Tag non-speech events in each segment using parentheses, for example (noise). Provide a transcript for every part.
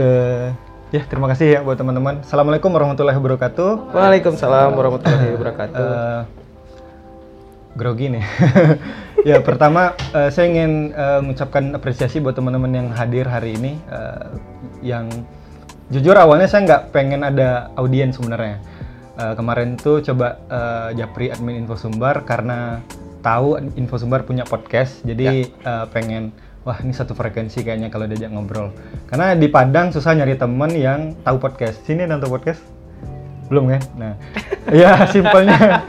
Eh, ya terima kasih ya buat teman-teman. Assalamualaikum warahmatullahi wabarakatuh. Waalaikumsalam warahmatullahi wabarakatuh. Eh, grogi nih. (laughs) ya pertama eh, saya ingin eh, mengucapkan apresiasi buat teman-teman yang hadir hari ini. eh, yang jujur awalnya saya nggak pengen ada audiens sebenarnya. Eh, kemarin tuh coba eh, Japri admin Info Sumbar karena tahu Info Sumbar punya podcast, jadi eh, pengen wah ini satu frekuensi kayaknya kalau diajak ngobrol. Karena di Padang susah nyari temen yang tahu podcast. Sini tahu podcast? Belum kan? Nah, (laughs) ya simpelnya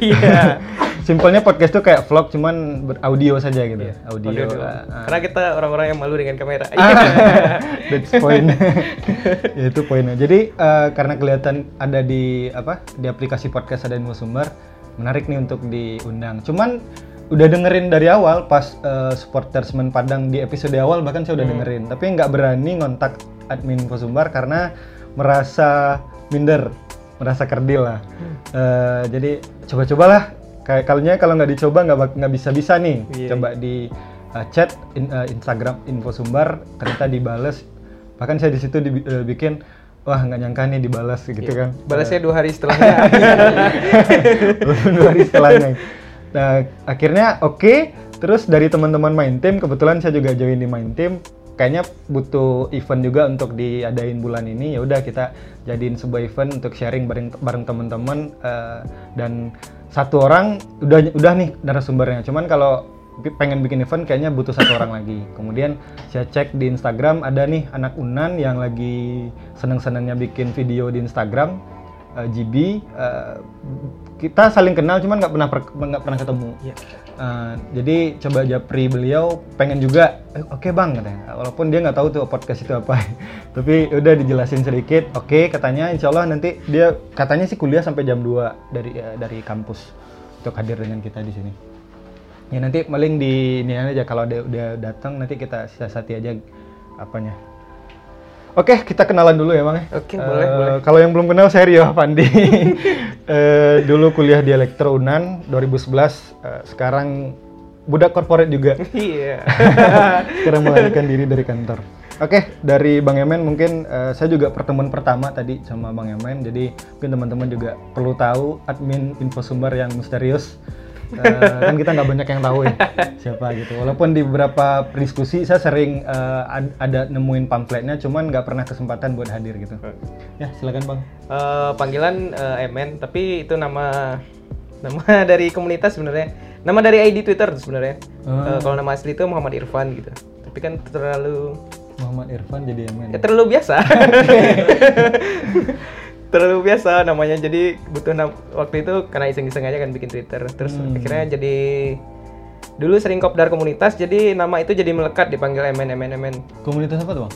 Iya. (laughs) Simpelnya podcast tuh kayak vlog cuman beraudio saja gitu. Audio. Audio ah, ah. Karena kita orang-orang yang malu dengan kamera. (laughs) That's point. ya itu poinnya. Jadi eh, karena kelihatan ada di apa di aplikasi podcast ada info sumber, menarik nih untuk diundang. Cuman udah dengerin dari awal pas eh, supporter Semen Padang di episode awal bahkan saya udah dengerin, tapi nggak berani ngontak admin info sumber karena merasa minder, merasa kerdil lah. Eh, jadi coba-cobalah. Kayak kalinya kalau nggak dicoba nggak nggak bisa-bisa nih. Iya. Coba di uh, chat in- uh, Instagram info sumbar ternyata dibales bahkan saya di situ dibikin wah nggak nyangka nih dibales gitu kan Balasnya dua hari setelahnya. (laughs) Dua hari setelahnya nah akhirnya oke. Terus dari teman-teman main team kebetulan saya juga join di main team kayaknya butuh event juga untuk diadain bulan ini. Ya udah kita jadiin sebuah event untuk sharing bareng bareng teman-teman eh, dan satu orang udah udah nih narasumbernya. Cuman kalau pengen bikin event kayaknya butuh satu orang lagi. Kemudian saya cek di Instagram ada nih anak Unan yang lagi seneng-senengnya bikin video di Instagram eh, GB eh, kita saling kenal cuman nggak pernah per- nggak pernah ketemu. Iya. Eh, jadi coba japri beliau pengen juga "Eh, oke bang katanya. Walaupun dia nggak tahu tuh podcast itu apa. (laughs) Tapi udah dijelasin sedikit oke katanya insya Allah nanti dia katanya sih kuliah sampai jam 2 dari eh, dari kampus untuk hadir dengan kita di sini. Ya nanti paling di ini aja kalau dia udah datang nanti kita siasati aja apanya Oke, kita kenalan dulu ya, Bang. ya. Oke, Eh, boleh, boleh. Kalau yang belum kenal, saya Rio Pandi. (laughs) Eh, dulu kuliah di Elektro Unan 2011. eh, sekarang budak korporat juga. (laughs) Iya. (laughs) sekarang melarikan diri dari kantor. Oke, dari Bang Emen mungkin eh, saya juga pertemuan pertama tadi sama Bang Emen. Jadi mungkin teman-teman juga perlu tahu admin info sumber yang misterius. Eh, kan kita nggak banyak yang tahu ya siapa gitu. Walaupun di beberapa diskusi saya sering eh, ad- ada nemuin pamfletnya, cuman nggak pernah kesempatan buat hadir gitu. Ya silakan Bang. Eh, panggilan eh, Emen, tapi itu nama nama (laughs) dari komunitas sebenarnya. Nama dari ID Twitter sebenarnya. Ah. Eh, kalau nama asli itu Muhammad Irfan gitu. Tapi kan terlalu Muhammad Irfan jadi Emen. ya terlalu biasa. (laughs) (laughs) terlalu biasa namanya jadi butuh nam- waktu itu karena iseng-iseng aja kan bikin Twitter. Terus Hmm. akhirnya jadi dulu sering kopdar komunitas jadi nama itu jadi melekat dipanggil Emen Emen Emen. Komunitas apa tuh Bang?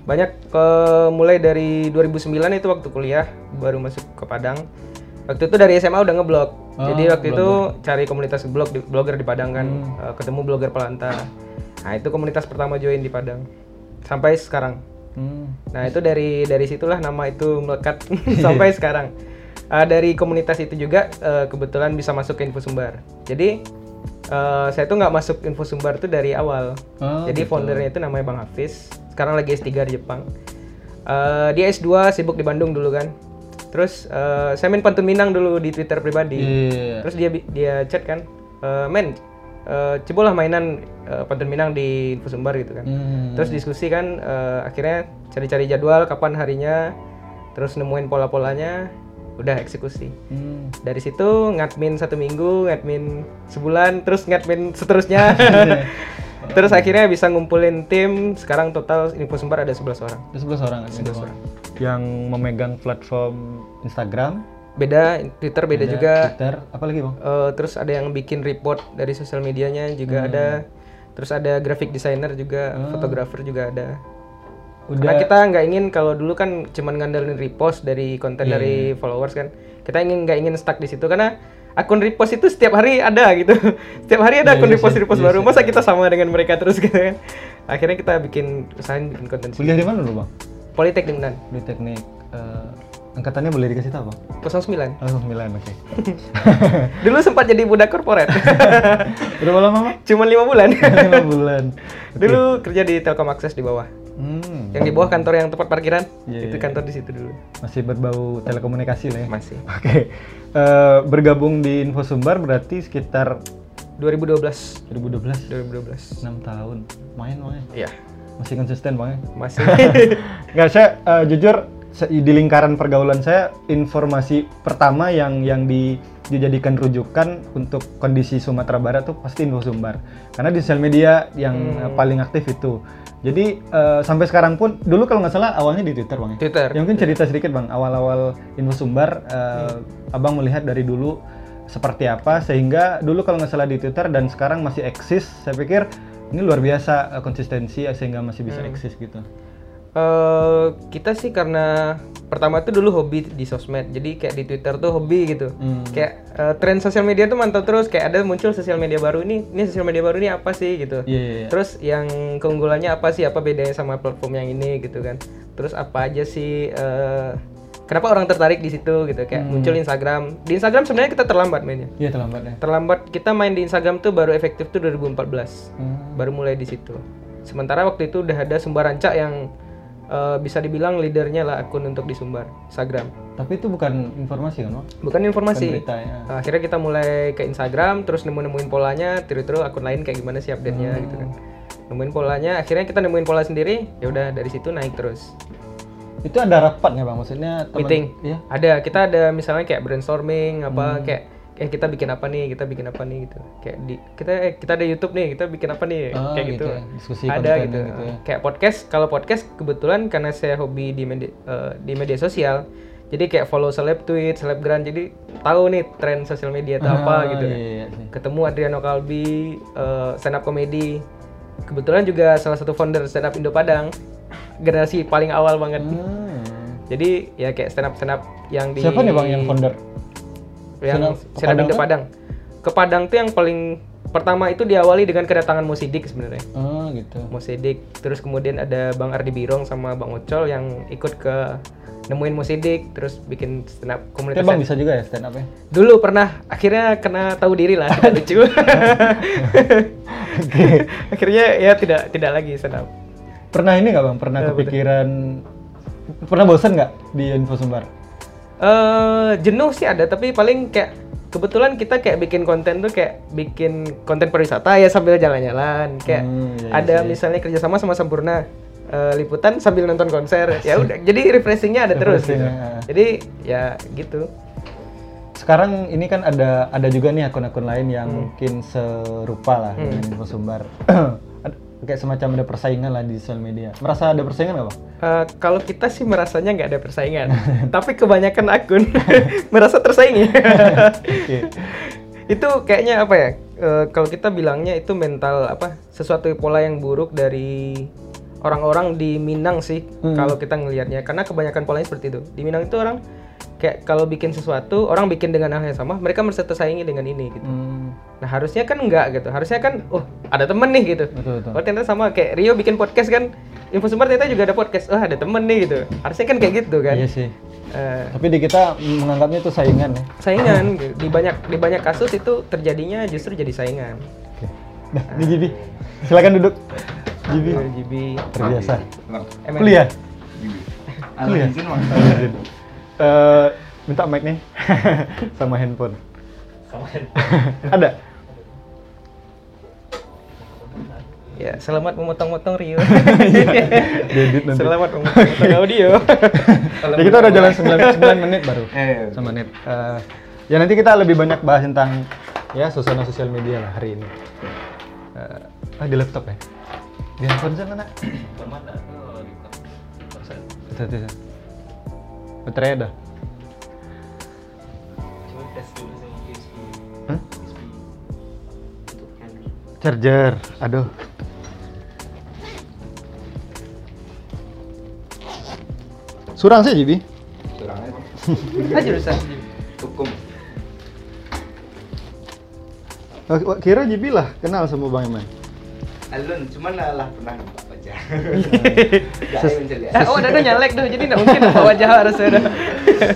banyak ke mulai dari 2009 itu waktu kuliah baru masuk ke Padang waktu itu dari SMA udah ngeblog Oh, jadi waktu itu cari komunitas blog di, blogger di Padang kan Hmm. Eh, ketemu blogger Pelanta nah itu komunitas pertama join di Padang sampai sekarang Hmm. nah itu dari dari situlah nama itu melekat (laughs) sampai (laughs) sekarang Eh, dari komunitas itu juga eh, kebetulan bisa masuk ke info sumber jadi eh, saya tuh nggak masuk info sumber tuh dari awal Oh, jadi foundernya itu namanya Bang Hafiz. Sekarang lagi S3 di Jepang. Eh, dia S2 sibuk di Bandung dulu kan. Terus eh, saya main pantun Minang dulu di Twitter pribadi. Iya. Terus dia dia chat kan, "Eh, men, eh, cobalah mainan eh, pantun Minang di Info Sumbar gitu kan. Hmm. Terus diskusi kan, eh, akhirnya cari-cari jadwal kapan harinya, terus nemuin pola-polanya, udah eksekusi. Hmm. Dari situ ngadmin satu minggu, ngadmin sebulan, terus ngadmin seterusnya. (laughs) (laughs) terus akhirnya bisa ngumpulin tim. Sekarang total info sumber ada 11 orang. Ada 11 orang admin doang. Yang memegang platform Instagram, Beda, Twitter beda, ada juga. Twitter, apa lagi bang? Eh, terus ada yang bikin report dari sosial medianya juga ada. Terus ada graphic designer juga, fotografer juga ada. Karena Udah kita nggak ingin kalau dulu kan cuman ngandelin repost dari konten dari followers kan. Kita ingin nggak ingin stuck di situ karena akun repost itu setiap hari ada gitu. (laughs) setiap hari ada akun repost repost baru. Masa kita sama dengan mereka terus gitu kan. Akhirnya kita bikin usahain bikin konten kuliah di mana dulu bang? Politeknik dan Di teknik eh, angkatannya boleh dikasih tahu bang? 09. Oh 9 oke. (laughs) Dulu sempat jadi budak korporat. (laughs) Berapa lama bang? Cuman lima bulan. (laughs) 5 bulan. Dulu kerja di Telkom Akses di bawah. Hmm. Yang di bawah kantor yang tempat parkiran, Iya, itu iya. kantor di situ dulu. Masih berbau telekomunikasi lah ya. Masih. Oke. Eh, bergabung di Info Sumbar berarti sekitar 2012. 2012. 2012. 6 tahun. Main main. Iya, Masih konsisten bang ya? masih. Nggak saya eh, jujur di lingkaran pergaulan saya informasi pertama yang yang di dijadikan rujukan untuk kondisi Sumatera Barat tuh pasti Info Sumbar karena di sosial media yang eh, paling aktif itu jadi eh, sampai sekarang pun dulu kalau nggak salah awalnya di Twitter bang ya? Twitter. Ya mungkin cerita sedikit bang awal-awal Info Sumbar eh, abang melihat dari dulu seperti apa sehingga dulu kalau nggak salah di Twitter dan sekarang masih eksis saya pikir ini luar biasa konsistensi eh, sehingga masih bisa eksis gitu. Eh, kita sih karena pertama tuh dulu hobi di sosmed, jadi kayak di Twitter tuh hobi gitu. Hmm. Kayak eh, tren sosial media tuh mantau terus, kayak ada muncul sosial media baru ini, ini sosial media baru ini apa sih gitu. Iya, iya, iya. Terus yang keunggulannya apa sih? Apa bedanya sama platform yang ini gitu kan? Terus apa aja sih? eh, kenapa orang tertarik di situ gitu? Kayak Hmm. muncul Instagram. Di Instagram sebenarnya kita terlambat mainnya. Iya terlambat ya. Terlambat kita main di Instagram tuh baru efektif tuh 2014 Hmm. baru mulai di situ. Sementara waktu itu udah ada Sumbar Rancak yang eh, bisa dibilang leadernya lah akun untuk di Sumbar Instagram. Tapi itu bukan informasi kan, Bang? Bukan informasi. Berita ya. Nah, akhirnya kita mulai ke Instagram, terus nemu-nemuin polanya, tiru-tiru akun lain kayak gimana sih update-nya gitu kan. Nemuin polanya, akhirnya kita nemuin pola sendiri, ya udah dari situ naik terus. Itu ada rapatnya, Bang? Maksudnya teman Meeting. Iya. Ada, kita ada misalnya kayak brainstorming apa kayak eh kita bikin apa nih, kita bikin apa nih gitu. Kayak di kita eh, kita ada YouTube nih, kita bikin apa nih Oh, kayak gitu gitu. ya, diskusi ada gitu. gitu ya. Kayak podcast, kalau podcast kebetulan karena saya hobi di media eh, di media sosial. Jadi kayak follow seleb tweet, selebgram. Jadi tahu nih tren sosial media itu apa Ah, gitu. Iya, iya, iya. Ketemu Adriano Kalbi, eh, stand up comedy. Kebetulan juga salah satu founder stand up Indo Padang. Generasi paling awal banget. Hmm. Jadi ya kayak stand up stand up yang di Siapa nih, Bang, yang founder? Yang Padang Indo kan? Padang. Ke Padang tuh yang paling pertama itu diawali dengan kedatangan Mosidik sebenarnya. Oh, gitu. Mosidik, terus kemudian ada Bang Ardi Birong sama Bang Ocol yang ikut ke nemuin Mosidik, terus bikin stand up Tapi komunitas. Bang bisa juga ya stand up ya? Dulu pernah, akhirnya kena tahu diri lah, (laughs) lucu. (laughs) akhirnya ya tidak tidak lagi stand up. Pernah ini nggak Bang? Pernah Eh, kepikiran pernah bosan nggak di Info Sumbar? Eh jenuh sih ada, tapi paling kayak kebetulan kita kayak bikin konten tuh kayak bikin konten pariwisata ya sambil jalan-jalan. Kayak Hmm, iya, ada misalnya kerjasama sama Sampurna eh, liputan sambil nonton konser. Ya udah, jadi refreshingnya ada terus. Gitu. Ya. Jadi ya gitu. Sekarang ini kan ada ada juga nih akun-akun lain yang Hmm. mungkin serupa lah dengan Info Sumbar. (clears throat) Kayak semacam ada persaingan lah di sosial media. Merasa ada persaingan nggak Bang? Eh, kalau kita sih merasanya nggak ada persaingan, (laughs) tapi kebanyakan akun (laughs) merasa tersaingi. (laughs) Oke. itu kayaknya apa ya? eh, kalau kita bilangnya itu mental apa? Sesuatu pola yang buruk dari orang-orang di Minang sih. Hmm. Kalau kita ngelihatnya, karena kebanyakan polanya seperti itu. Di Minang itu orang kayak kalau bikin sesuatu, orang bikin dengan hal yang sama, mereka merasa tersaingi dengan ini gitu. Hmm, Nah harusnya kan enggak gitu. Harusnya kan, oh ada temen nih gitu. betul betul. Oh ternyata sama kayak Rio bikin podcast kan. Info Sumber ternyata juga ada podcast. Oh ada temen nih gitu. Harusnya kan kayak gitu kan. Iya sih. Eh, Tapi di kita menganggapnya itu saingan ya. saingan gitu. di banyak di banyak kasus itu terjadinya justru jadi saingan. Oke. Nah, ini Jibi. Silakan duduk. Jibi. GB Terbiasa. MN. Kuliah. Kuliah. Eh, minta mic nih (laughs) sama (laughs) handphone. Ada. Ya, selamat memotong-motong Rio. (laughs) Selamat memotong audio. Ya, kita udah jalan 9, 9 menit baru. Eh, 9 menit. Eh, ya nanti kita lebih banyak bahas tentang ya suasana sosial media lah hari ini. Eh, ah di laptop ya? Di handphone sana nak? Bisa, bisa. Baterai ada? Hah? Charger, aduh. Surang sih Jibi. kurangnya Bang. (laughs) Ah jurusan. Hukum. Oh, Kira Jibi lah kenal sama Bang Iman. Alun, cuman lah pernah nampak (laughs) wajah. Gak ada mencari. Ah, oh, ada nyalek tuh, jadi nggak mungkin apa wajah harusnya ada.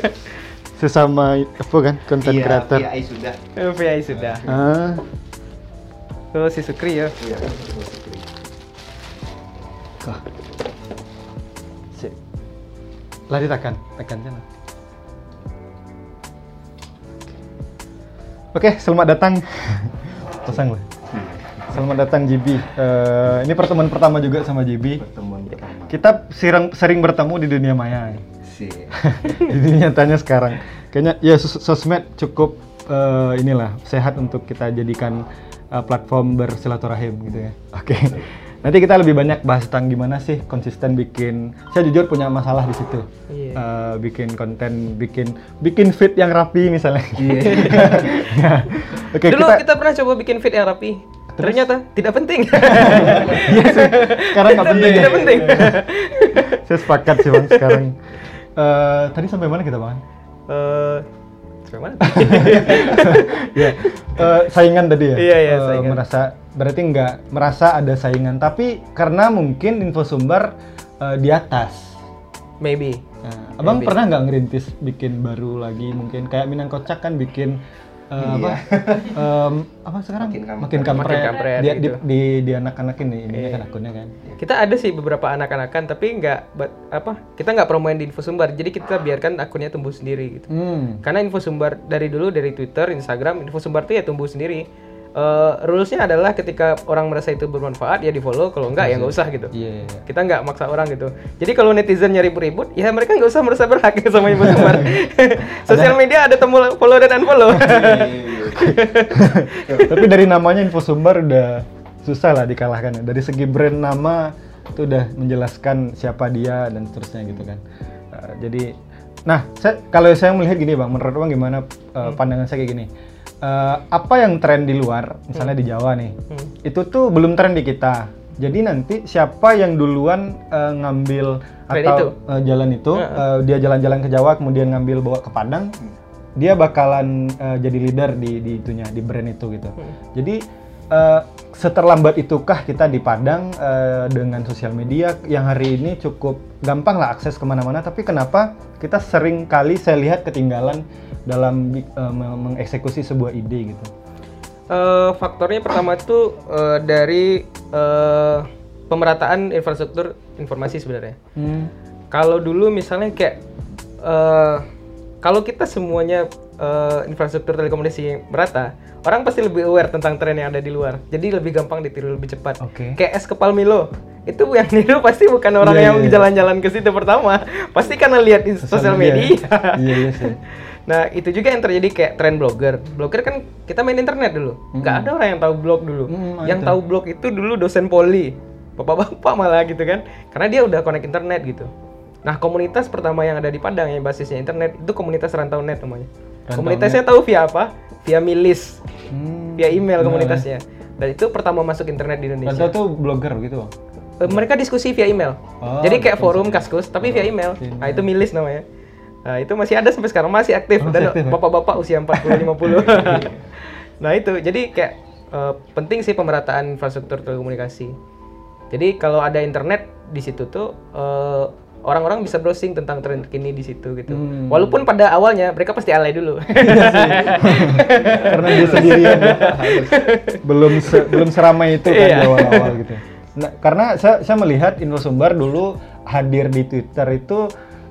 (laughs) Sesama apa kan konten Iya, creator. PI sudah. VI sudah. Ah, Oh, si Sukri ya. Iya. kah. cek. Lah ditekan, tekan sana. Oke, selamat datang. (laughs) Pasang lah. Selamat datang JB. Eh, ini pertemuan pertama juga sama JB. pertemuan pertama Kita sering sering bertemu di dunia maya. sih (laughs) di dunia nyatanya sekarang. Kayaknya ya sos- sosmed cukup eh, inilah sehat untuk kita jadikan eh, platform bersilaturahim gitu ya. Oke. Nanti kita lebih banyak bahas tentang gimana sih konsisten bikin. Saya jujur punya masalah di situ. Iya. Eh, bikin konten, bikin bikin fit yang rapi misalnya. Iya. (laughs) Ya. Oke, Dulu kita, kita... pernah coba bikin fit yang rapi. Ternyata tidak penting. (laughs) Iya sih, sekarang nggak penting. ya. tidak penting. (laughs) Saya sepakat sih bang sekarang. Eh, tadi sampai mana kita bang? Eh, sampai mana? (laughs) ya eh, saingan tadi ya Iya, iya, Eh, saingan. merasa berarti nggak merasa ada saingan tapi karena mungkin info sumber eh, di atas Maybe. Nah, abang Maybe. pernah nggak ngerintis bikin baru lagi mungkin kayak Minang Kocak kan bikin eh, apa (laughs) Em, apa sekarang Makin kampret. makin kampret, Makin kampret di, di, gitu. di, di anak-anak ini ini Iya. kan akunnya kan Kita ada sih beberapa anak-anakan tapi nggak apa kita nggak promoin di info sumber. Jadi kita biarkan akunnya tumbuh sendiri gitu. hmm. Karena info sumber dari dulu dari Twitter, Instagram, info sumber tuh ya tumbuh sendiri. Eh rulesnya adalah ketika orang merasa itu bermanfaat ya di follow, kalau enggak ya nggak usah gitu. iya iya. Kita nggak maksa orang gitu. Jadi kalau netizen nyari ribut, ya mereka nggak usah merasa berhak (laughs) sama info sumber. (laughs) Sosial media ada tombol follow dan unfollow. (laughs) tapi dari namanya info sumber udah susah lah dikalahkan ya. dari segi brand nama itu udah menjelaskan siapa dia dan seterusnya gitu kan Uh, jadi nah saya kalau saya melihat gini bang menurut bang gimana uh, pandangan saya kayak gini Uh, apa yang tren di luar misalnya di Jawa nih Hmm. itu tuh belum tren di kita jadi nanti siapa yang duluan uh, ngambil Tren atau itu? uh, jalan itu Heeh. uh, dia jalan-jalan ke Jawa kemudian ngambil bawa ke Padang dia bakalan uh, jadi leader di di itunya di brand itu gitu jadi uh, seterlambat itukah kita di Padang uh, dengan sosial media yang hari ini cukup gampang lah akses ke mana-mana tapi kenapa kita sering kali saya lihat ketinggalan dalam uh, me- mengeksekusi sebuah ide gitu Eh, faktornya pertama itu eh, dari eh, pemerataan infrastruktur informasi sebenarnya. Kalau dulu misalnya kayak eh, kalau kita semuanya eh, infrastruktur telekomunikasi merata, orang pasti lebih aware tentang tren yang ada di luar. Jadi lebih gampang ditiru lebih cepat. Oke. Kayak es kepal Milo. Itu yang (laughs) niru pasti bukan orang Iya, yang iya, iya. jalan-jalan ke situ pertama. Pasti karena lihat di sosial media. (laughs) iya iya sih (laughs) Nah, itu juga yang terjadi kayak tren blogger. Blogger kan kita main internet dulu. Nggak ada orang yang tahu blog dulu. Hmm, yang itu. tahu blog itu dulu dosen poli. Bapak-bapak malah gitu kan. Karena dia udah connect internet gitu. Nah, komunitas pertama yang ada di Padang yang basisnya internet itu komunitas rantau net namanya. Rantau Komunitasnya tahu via apa? Via milis, Hmm. via email komunitasnya. Dan itu pertama masuk internet di Indonesia. Rantau tuh blogger gitu bang Eh, mereka diskusi via email. Oh, Jadi kayak forum kaskus tapi via email. Via Nah, itu milis namanya. Nah, itu masih ada sampai sekarang masih aktif Oh, dan ya? bapak-bapak usia 40 50. (laughs) nah, itu. Jadi kayak eh, penting sih pemerataan infrastruktur telekomunikasi. Jadi kalau ada internet di situ tuh eh, orang-orang bisa browsing tentang tren terkini di situ gitu. Hmm. Walaupun pada awalnya mereka pasti alay dulu. (laughs) (laughs) karena dia sendirian ya. belum se- belum seramai itu kan Iya. di awal-awal gitu. Nah, karena saya saya melihat Infosumber dulu hadir di Twitter itu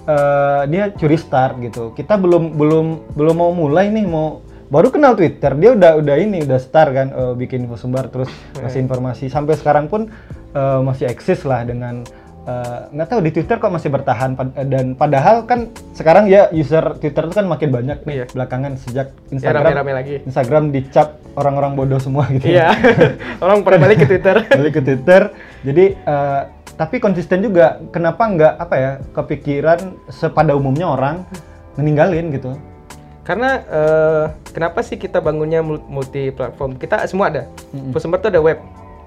eh, dia curi start gitu. Kita belum belum belum mau mulai nih mau baru kenal Twitter. Dia udah udah ini udah start kan eh, bikin Infosumber terus kasih informasi. Sampai sekarang pun eh, masih eksis lah dengan eh, nggak tahu di Twitter kok masih bertahan Pad- eh, dan padahal kan sekarang ya user Twitter itu kan makin banyak nih Iya. belakangan sejak ya Instagram rame-rame lagi. Instagram dicap orang-orang bodoh semua gitu. Iya. (laughs) orang pada balik ke Twitter. (laughs) Balik ke Twitter. Jadi eh, tapi konsisten juga. Kenapa nggak apa ya kepikiran sepada umumnya orang meninggalin gitu. Karena eh, kenapa sih kita bangunnya multi platform? Kita semua ada. Infosumber tuh ada web,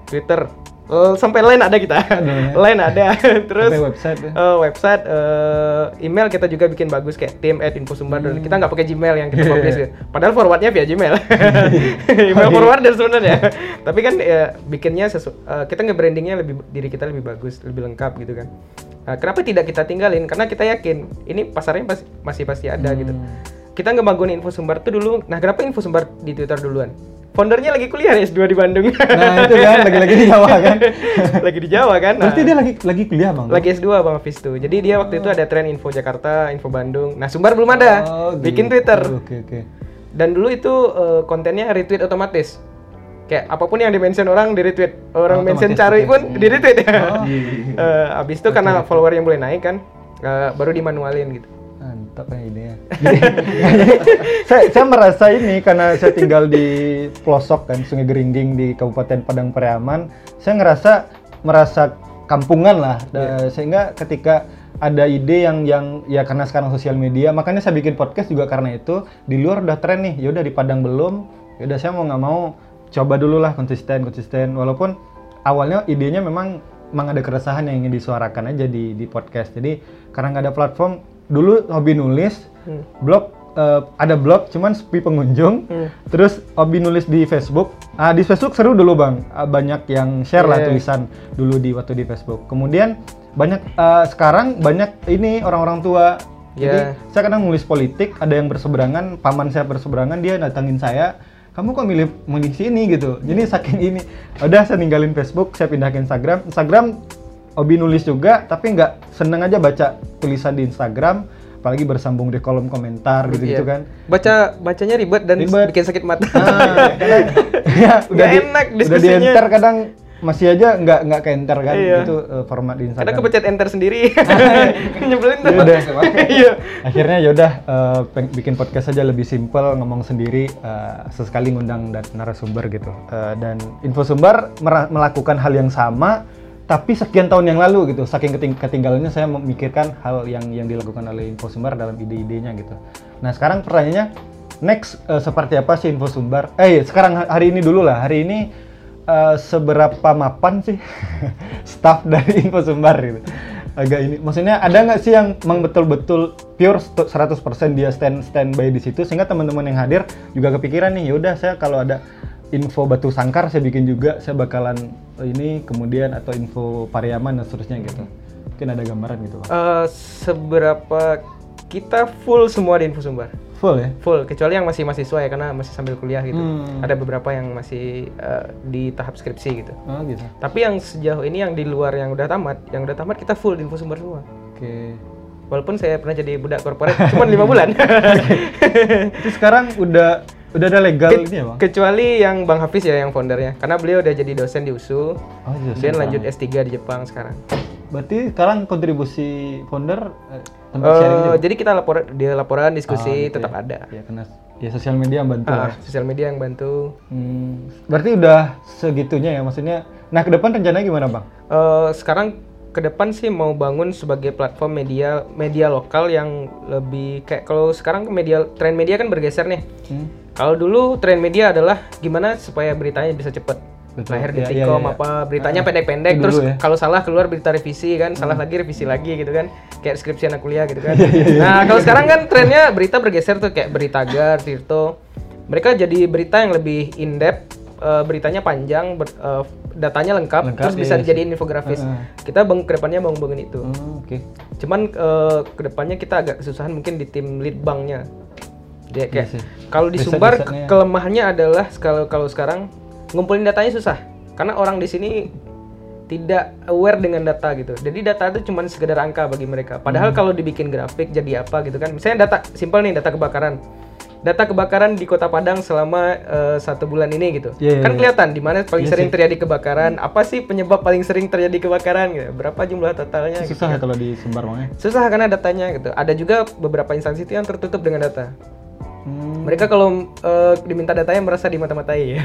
Twitter, eh, sampai lain ada kita. ya. (laughs) lain ada. (laughs) Terus Sampai website ya. eh, website, eh, email kita juga bikin bagus kayak tim at infosumber. Dan Kita nggak pakai Gmail yang kita Iya, publish. iya. gitu. Padahal forwardnya via Gmail. (laughs) email forwarder sebenarnya. Tapi kan ya, bikinnya sesu- eh, kita nge-brandingnya lebih diri kita lebih bagus, lebih lengkap gitu kan. Nah, kenapa tidak kita tinggalin? Karena kita yakin ini pasarnya pas- masih pasti ada gitu. Hmm. Kita ngebangun info sumber tuh dulu. Nah, kenapa info sumber di Twitter duluan? Foundernya lagi kuliah nih S2 di Bandung. Nah itu kan lagi-lagi di Jawa kan. (laughs) lagi di Jawa kan. Nah, Berarti dia lagi lagi kuliah bang. lagi S2 Bang Hafiz tuh. Jadi dia waktu itu ada tren info Jakarta, info Bandung. Nah, Sumbar belum ada. Oh, Bikin gitu. Twitter. Oke oke. Dan dulu itu eh, kontennya retweet otomatis. Kayak apa pun yang di-mention orang di retweet. Orang Otomatis, mention cari pun di retweet ya. Oh. (laughs) Eh, abis itu karena follower yang boleh naik kan, eh, baru dimanualin gitu. Mantap ya idenya. Jadi, (laughs) saya, saya merasa ini karena saya tinggal di pelosok kan Sungai Geringging di Kabupaten Padang Pariaman, saya ngerasa merasa kampungan lah. Da- Sehingga ketika ada ide yang yang ya karena sekarang sosial media, makanya saya bikin podcast juga karena itu di luar udah tren nih. Ya udah di Padang belum, ya udah saya mau nggak mau coba dulu lah konsisten konsisten walaupun awalnya idenya memang memang ada keresahan yang ingin disuarakan aja di di podcast. Jadi karena nggak ada platform, dulu hobi nulis, Hmm. blog eh, ada blog cuman sepi pengunjung. Hmm. Terus hobi nulis di Facebook. Ah di Facebook seru dulu bang, Ah, banyak yang share lah Yeah. tulisan dulu di waktu di Facebook. Kemudian banyak eh, sekarang banyak ini orang-orang tua. Jadi Yeah. saya kadang nulis politik, ada yang berseberangan, paman saya berseberangan, dia datangin saya, kamu kok milih milih sini gitu. Jadi saking ini, udah saya ninggalin Facebook, saya pindah ke Instagram. Instagram hobi nulis juga, tapi nggak seneng aja baca tulisan di Instagram, apalagi bersambung di kolom komentar gitu-gitu Iya. kan. Baca bacanya ribet dan Ribet. bikin sakit mata. Ah, ya, (laughs) udah Nggak di, enak udah diskusinya. di enter kadang masih aja nggak nggak ke enter kan Iya. itu eh, format di Instagram. Kadang kepencet enter sendiri. (laughs) (laughs) Nyebelin tuh. Ya udah. Iya. akhirnya yaudah peng- bikin podcast aja lebih simpel ngomong sendiri eh, sesekali ngundang dan narasumber gitu Eh, dan info sumber melakukan hal yang sama tapi sekian tahun yang lalu gitu saking keting- ketinggalannya saya memikirkan hal yang yang dilakukan oleh info sumber dalam ide-idenya gitu. Nah sekarang pertanyaannya next eh, seperti apa sih info sumber eh sekarang ha- hari ini dulu lah. Hari ini eh, seberapa mapan sih (laughs) staff dari info sumber gitu? Agak ini maksudnya ada nggak sih yang memang betul-betul pure st- 100% dia stand standby di situ sehingga teman-teman yang hadir juga kepikiran nih yaudah saya kalau ada info batu sangkar saya bikin juga saya bakalan eh, ini kemudian atau info Pariaman dan seterusnya gitu mungkin ada gambaran gitu Pak. Eh, seberapa kita full semua di info sumber. full ya Full kecuali yang masih mahasiswa ya karena masih sambil kuliah gitu. Hmm. Ada beberapa yang masih eh, di tahap skripsi gitu. oh gitu Tapi yang sejauh ini yang di luar yang udah tamat, yang udah tamat kita full di info sumber semua. oke Walaupun saya pernah jadi budak korporat cuma lima (laughs) bulan. itu sekarang udah udah ada legal Ke- ini ya bang Kecuali yang Bang Hafiz ya yang foundernya. Karena beliau udah jadi dosen di USU. oh, iya, Kemudian sekarang. lanjut S3 di Jepang sekarang. berarti sekarang kontribusi founder eh, tempat sharing juga? jadi kita laporan dia laporan diskusi Ah, gitu tetap ya. ada. ya karena ya sosial media membantu lah Ah, sosial media yang bantu. Hmm, berarti udah segitunya ya maksudnya. Nah ke depan rencananya gimana bang? Eh, sekarang ke depan sih mau bangun sebagai platform media media lokal yang lebih kayak kalau sekarang media tren media kan bergeser nih. Hmm? Kalau dulu tren media adalah gimana supaya beritanya bisa cepet. Betul. Lahir di Iya, iya, Tikom iya. apa beritanya Ah, pendek-pendek itu terus ya. Hmm. kalau salah keluar berita revisi kan, salah lagi revisi lagi gitu kan. Kayak skripsi anak kuliah gitu kan. (laughs) Iya, nah, kalau sekarang kan trennya berita bergeser tuh kayak berita Gar, Tirto. Mereka jadi berita yang lebih in depth, eh, beritanya panjang, ber- eh, datanya lengkap, Lengkap, terus iya, bisa iya. dijadiin infografis. Heeh. Kita bang ke depannya mau bangun itu. Oh, Oke. Cuman eh, ke depannya kita agak kesusahan mungkin di tim lead banknya. Dia kayak Iya sih. kalau di Sumbar risetnya. kelemahannya adalah kalau kalau sekarang ngumpulin datanya susah karena orang di sini tidak aware dengan data gitu. Jadi data itu cuma sekedar angka bagi mereka. Padahal Hmm. kalau dibikin grafik jadi apa gitu kan. Misalnya data simpel nih data kebakaran. Data kebakaran di Kota Padang selama eh, satu bulan ini gitu. Iya, iya, kan iya. kelihatan di mana paling Iya sering sih. terjadi kebakaran, apa sih penyebab paling sering terjadi kebakaran gitu. Berapa jumlah totalnya gitu. Susah ya kalau di Sumbar bang ya? Susah karena datanya gitu. Ada juga beberapa instansi itu yang tertutup dengan data. Hmm. Mereka kalau eh, diminta datanya merasa dimata-matai. (laughs)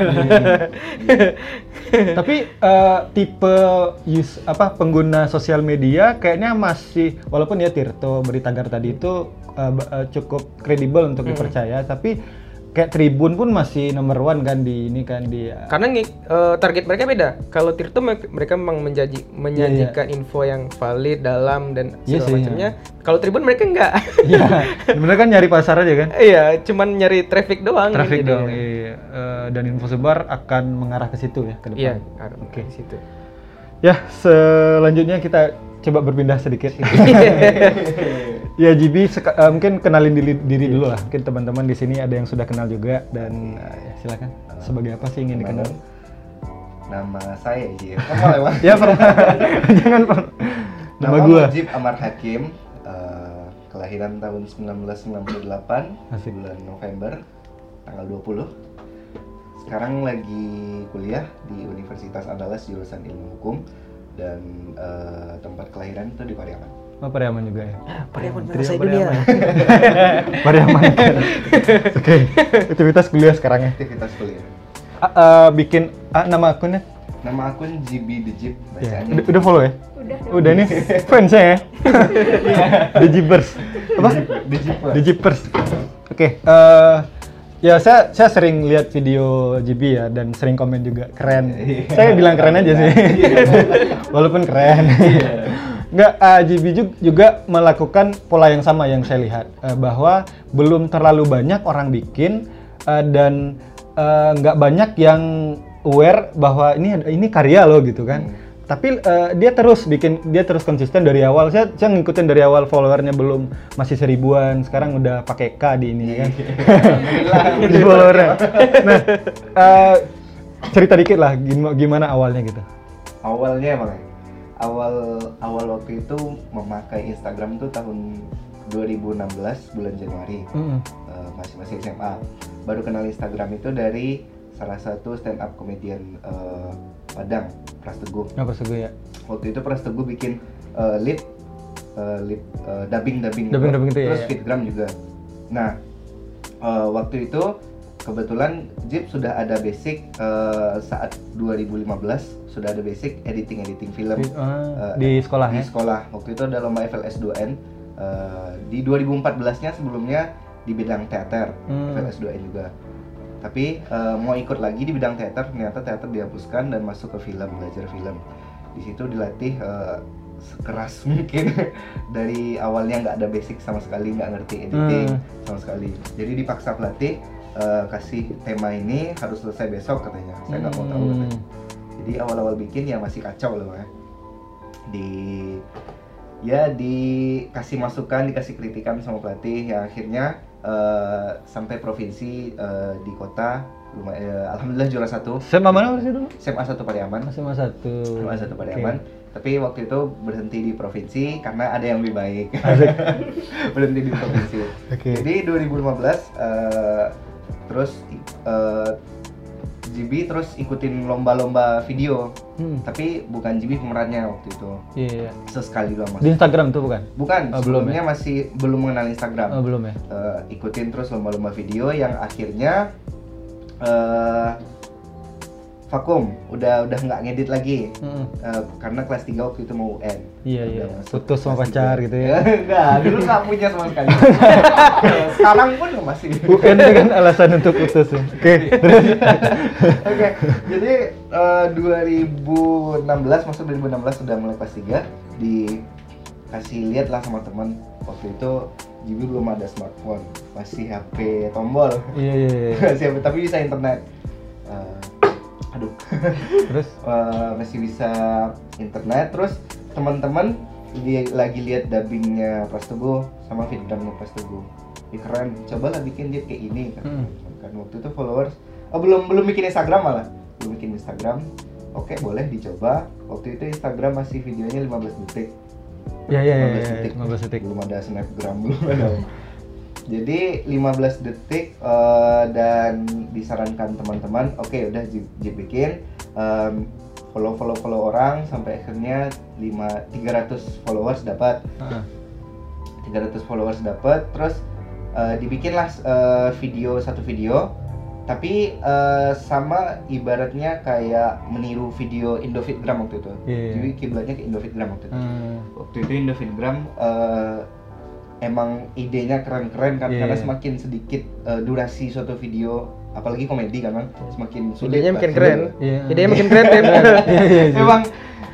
Tapi eh, tipe use apa pengguna sosial media kayaknya masih walaupun ya Tirto Beritagar tadi itu eh, eh, cukup kredibel untuk dipercaya, tapi kayak Tribun pun masih nomor one kan di ini kan di Karena ngi- eh, target mereka beda. Kalau Tirto me- mereka memang menjanji menyajikan info yang valid, dalam dan Iya segala sih, macamnya. Kalau Tribun mereka enggak. Iya, sebenarnya kan nyari pasar aja kan? Iya, cuman nyari traffic doang. Traffic jadinya. dong, iya. Eh, dan info sebar akan mengarah ke situ ya ke Iya, depan. harus Oke. di situ. Ya, selanjutnya kita coba berpindah sedikit. (laughs) Ya seka- eh, mungkin kenalin diri, diri dulu lah. Mungkin teman-teman di sini ada yang sudah kenal juga dan ya, silakan. Sebagai apa sih ingin dikenal? Nama saya Ji. Formal ya, Bang? Ya, pernah. (laughs) Jangan Pak. Nama gua. Mujib Amar Hakim. eh, kelahiran tahun 1998 Asik. bulan November tanggal 20. Sekarang lagi kuliah di Universitas Andalas jurusan Ilmu Hukum dan eh, tempat kelahiran itu di Pariaman. Oh, Pariaman juga ya. Pariaman Trio merasa Pariaman. dunia. (laughs) Pariaman. Oke. Aktivitas kuliah sekarang ya. Aktivitas kuliah. Ah, eh, bikin ah, nama akunnya? Nama akun GB The Jeep bacaannya. Udah, udah follow ya? Udah. Udah nih fans ya. (laughs) The Jeepers. Apa? The Jeepers. The Jeepers. Oke, eh, ya saya saya sering lihat video GB ya dan sering komen juga keren. saya bilang keren aja sih. (laughs) Walaupun keren. Enggak, eh, GB ju- juga melakukan pola yang sama yang saya lihat eh, bahwa belum terlalu banyak orang bikin eh, dan eh, nggak banyak yang aware bahwa ini ini karya loh gitu kan. Tapi eh, dia terus bikin dia terus konsisten dari awal. Saya saya ngikutin dari awal followernya belum masih seribuan, sekarang udah pakai K di ini kan. (laughs) di followernya. Nah, eh, cerita dikit lah gimana, awalnya gitu. awalnya emang? Awal awal waktu itu memakai Instagram tuh tahun 2016 bulan Januari Mm-mm. Eh, masih masih SMA baru kenal Instagram itu dari salah satu stand up comedian eh, Padang Pras Teguh Apa sih gue ya? waktu itu Pras Teguh bikin eh, lip eh, lip eh, dubbing dubbing Dubbing-dubbing itu ya, terus ya. fitgram juga nah eh, waktu itu kebetulan Jeep sudah ada basic eh, saat 2015 sudah ada basic editing editing film Di- ah, Eh, di sekolah di ya? sekolah waktu itu ada lomba FLS 2N eh, di 2014 nya sebelumnya di bidang teater Hmm. FLS 2N juga tapi eh, mau ikut lagi di bidang teater ternyata teater dihapuskan dan masuk ke film belajar film di situ dilatih eh, sekeras (laughs) mungkin dari awalnya nggak ada basic sama sekali nggak ngerti editing Hmm. sama sekali jadi dipaksa pelatih eh, kasih tema ini harus selesai besok katanya saya nggak mau tahu Hmm. katanya jadi awal-awal bikin ya masih kacau loh ya di ya dikasih masukan dikasih kritikan sama pelatih ya akhirnya eh, sampai provinsi eh, di kota lumayan eh, alhamdulillah juara satu SMA mana sih dulu? SMA satu Pariaman SMA satu. SMA satu. Pariaman tapi waktu itu berhenti di provinsi karena ada yang lebih baik (laughs) berhenti di provinsi Oke. jadi 2015 eh, terus GB terus ikutin lomba-lomba video Hmm. tapi bukan GB pemerannya waktu itu Iya, iya. sesekali doang Di Instagram tuh bukan? bukan Oh, belum sebelumnya masih belum mengenal Instagram Oh, belum ya? Eh, ikutin terus lomba-lomba video yang akhirnya eh vakum udah udah nggak ngedit lagi Mm-mm. Eh, karena kelas 3 waktu itu mau UN Iya, iya. Udah Putus sama pacar gitu ya. (laughs) enggak dulu nggak punya sama sekali (laughs) sekarang pun masih UN dengan alasan untuk putus ya. Oke. (laughs) Oke, jadi eh, 2016 masuk 2016 sudah mulai kelas 3 dikasih lihat lah sama teman waktu itu Jibi belum ada smartphone masih HP tombol Iya, iya, iya. masih HP tapi bisa internet Eh, aduh. (laughs) Terus? Eh, masih bisa internet. Terus teman-teman dia lagi lihat dubbingnya Pras Teguh sama fitgramnya Pras Teguh. Ih, keren. Cobalah bikin dia kayak ini kan. Hmm. kan waktu itu followers. Oh belum belum bikin Instagram malah. Belum bikin Instagram. Oke boleh dicoba. Waktu itu Instagram masih videonya 15 detik. Ya ya ya, 15 ya, detik. 15 detik. belum ada snapgram belum ada (laughs) jadi 15 detik eh, dan disarankan teman-teman oke udah Jip, Jip bikin em, follow follow follow orang sampai akhirnya 5 300 followers dapat Heeh. 300 followers dapat terus eh, dibikinlah eh, video satu video tapi eh, sama ibaratnya kayak meniru video Indofitgram waktu itu Iya. jadi kiblatnya ke Indofitgram waktu itu Hmm. waktu itu Indofitgram eh, emang idenya keren-keren kan Iya. karena semakin sedikit eh, durasi suatu video apalagi komedi kan Bang, semakin sulit Idenya makin keren. Iya. Idenya makin kreatif. Iya, iya, iya. emang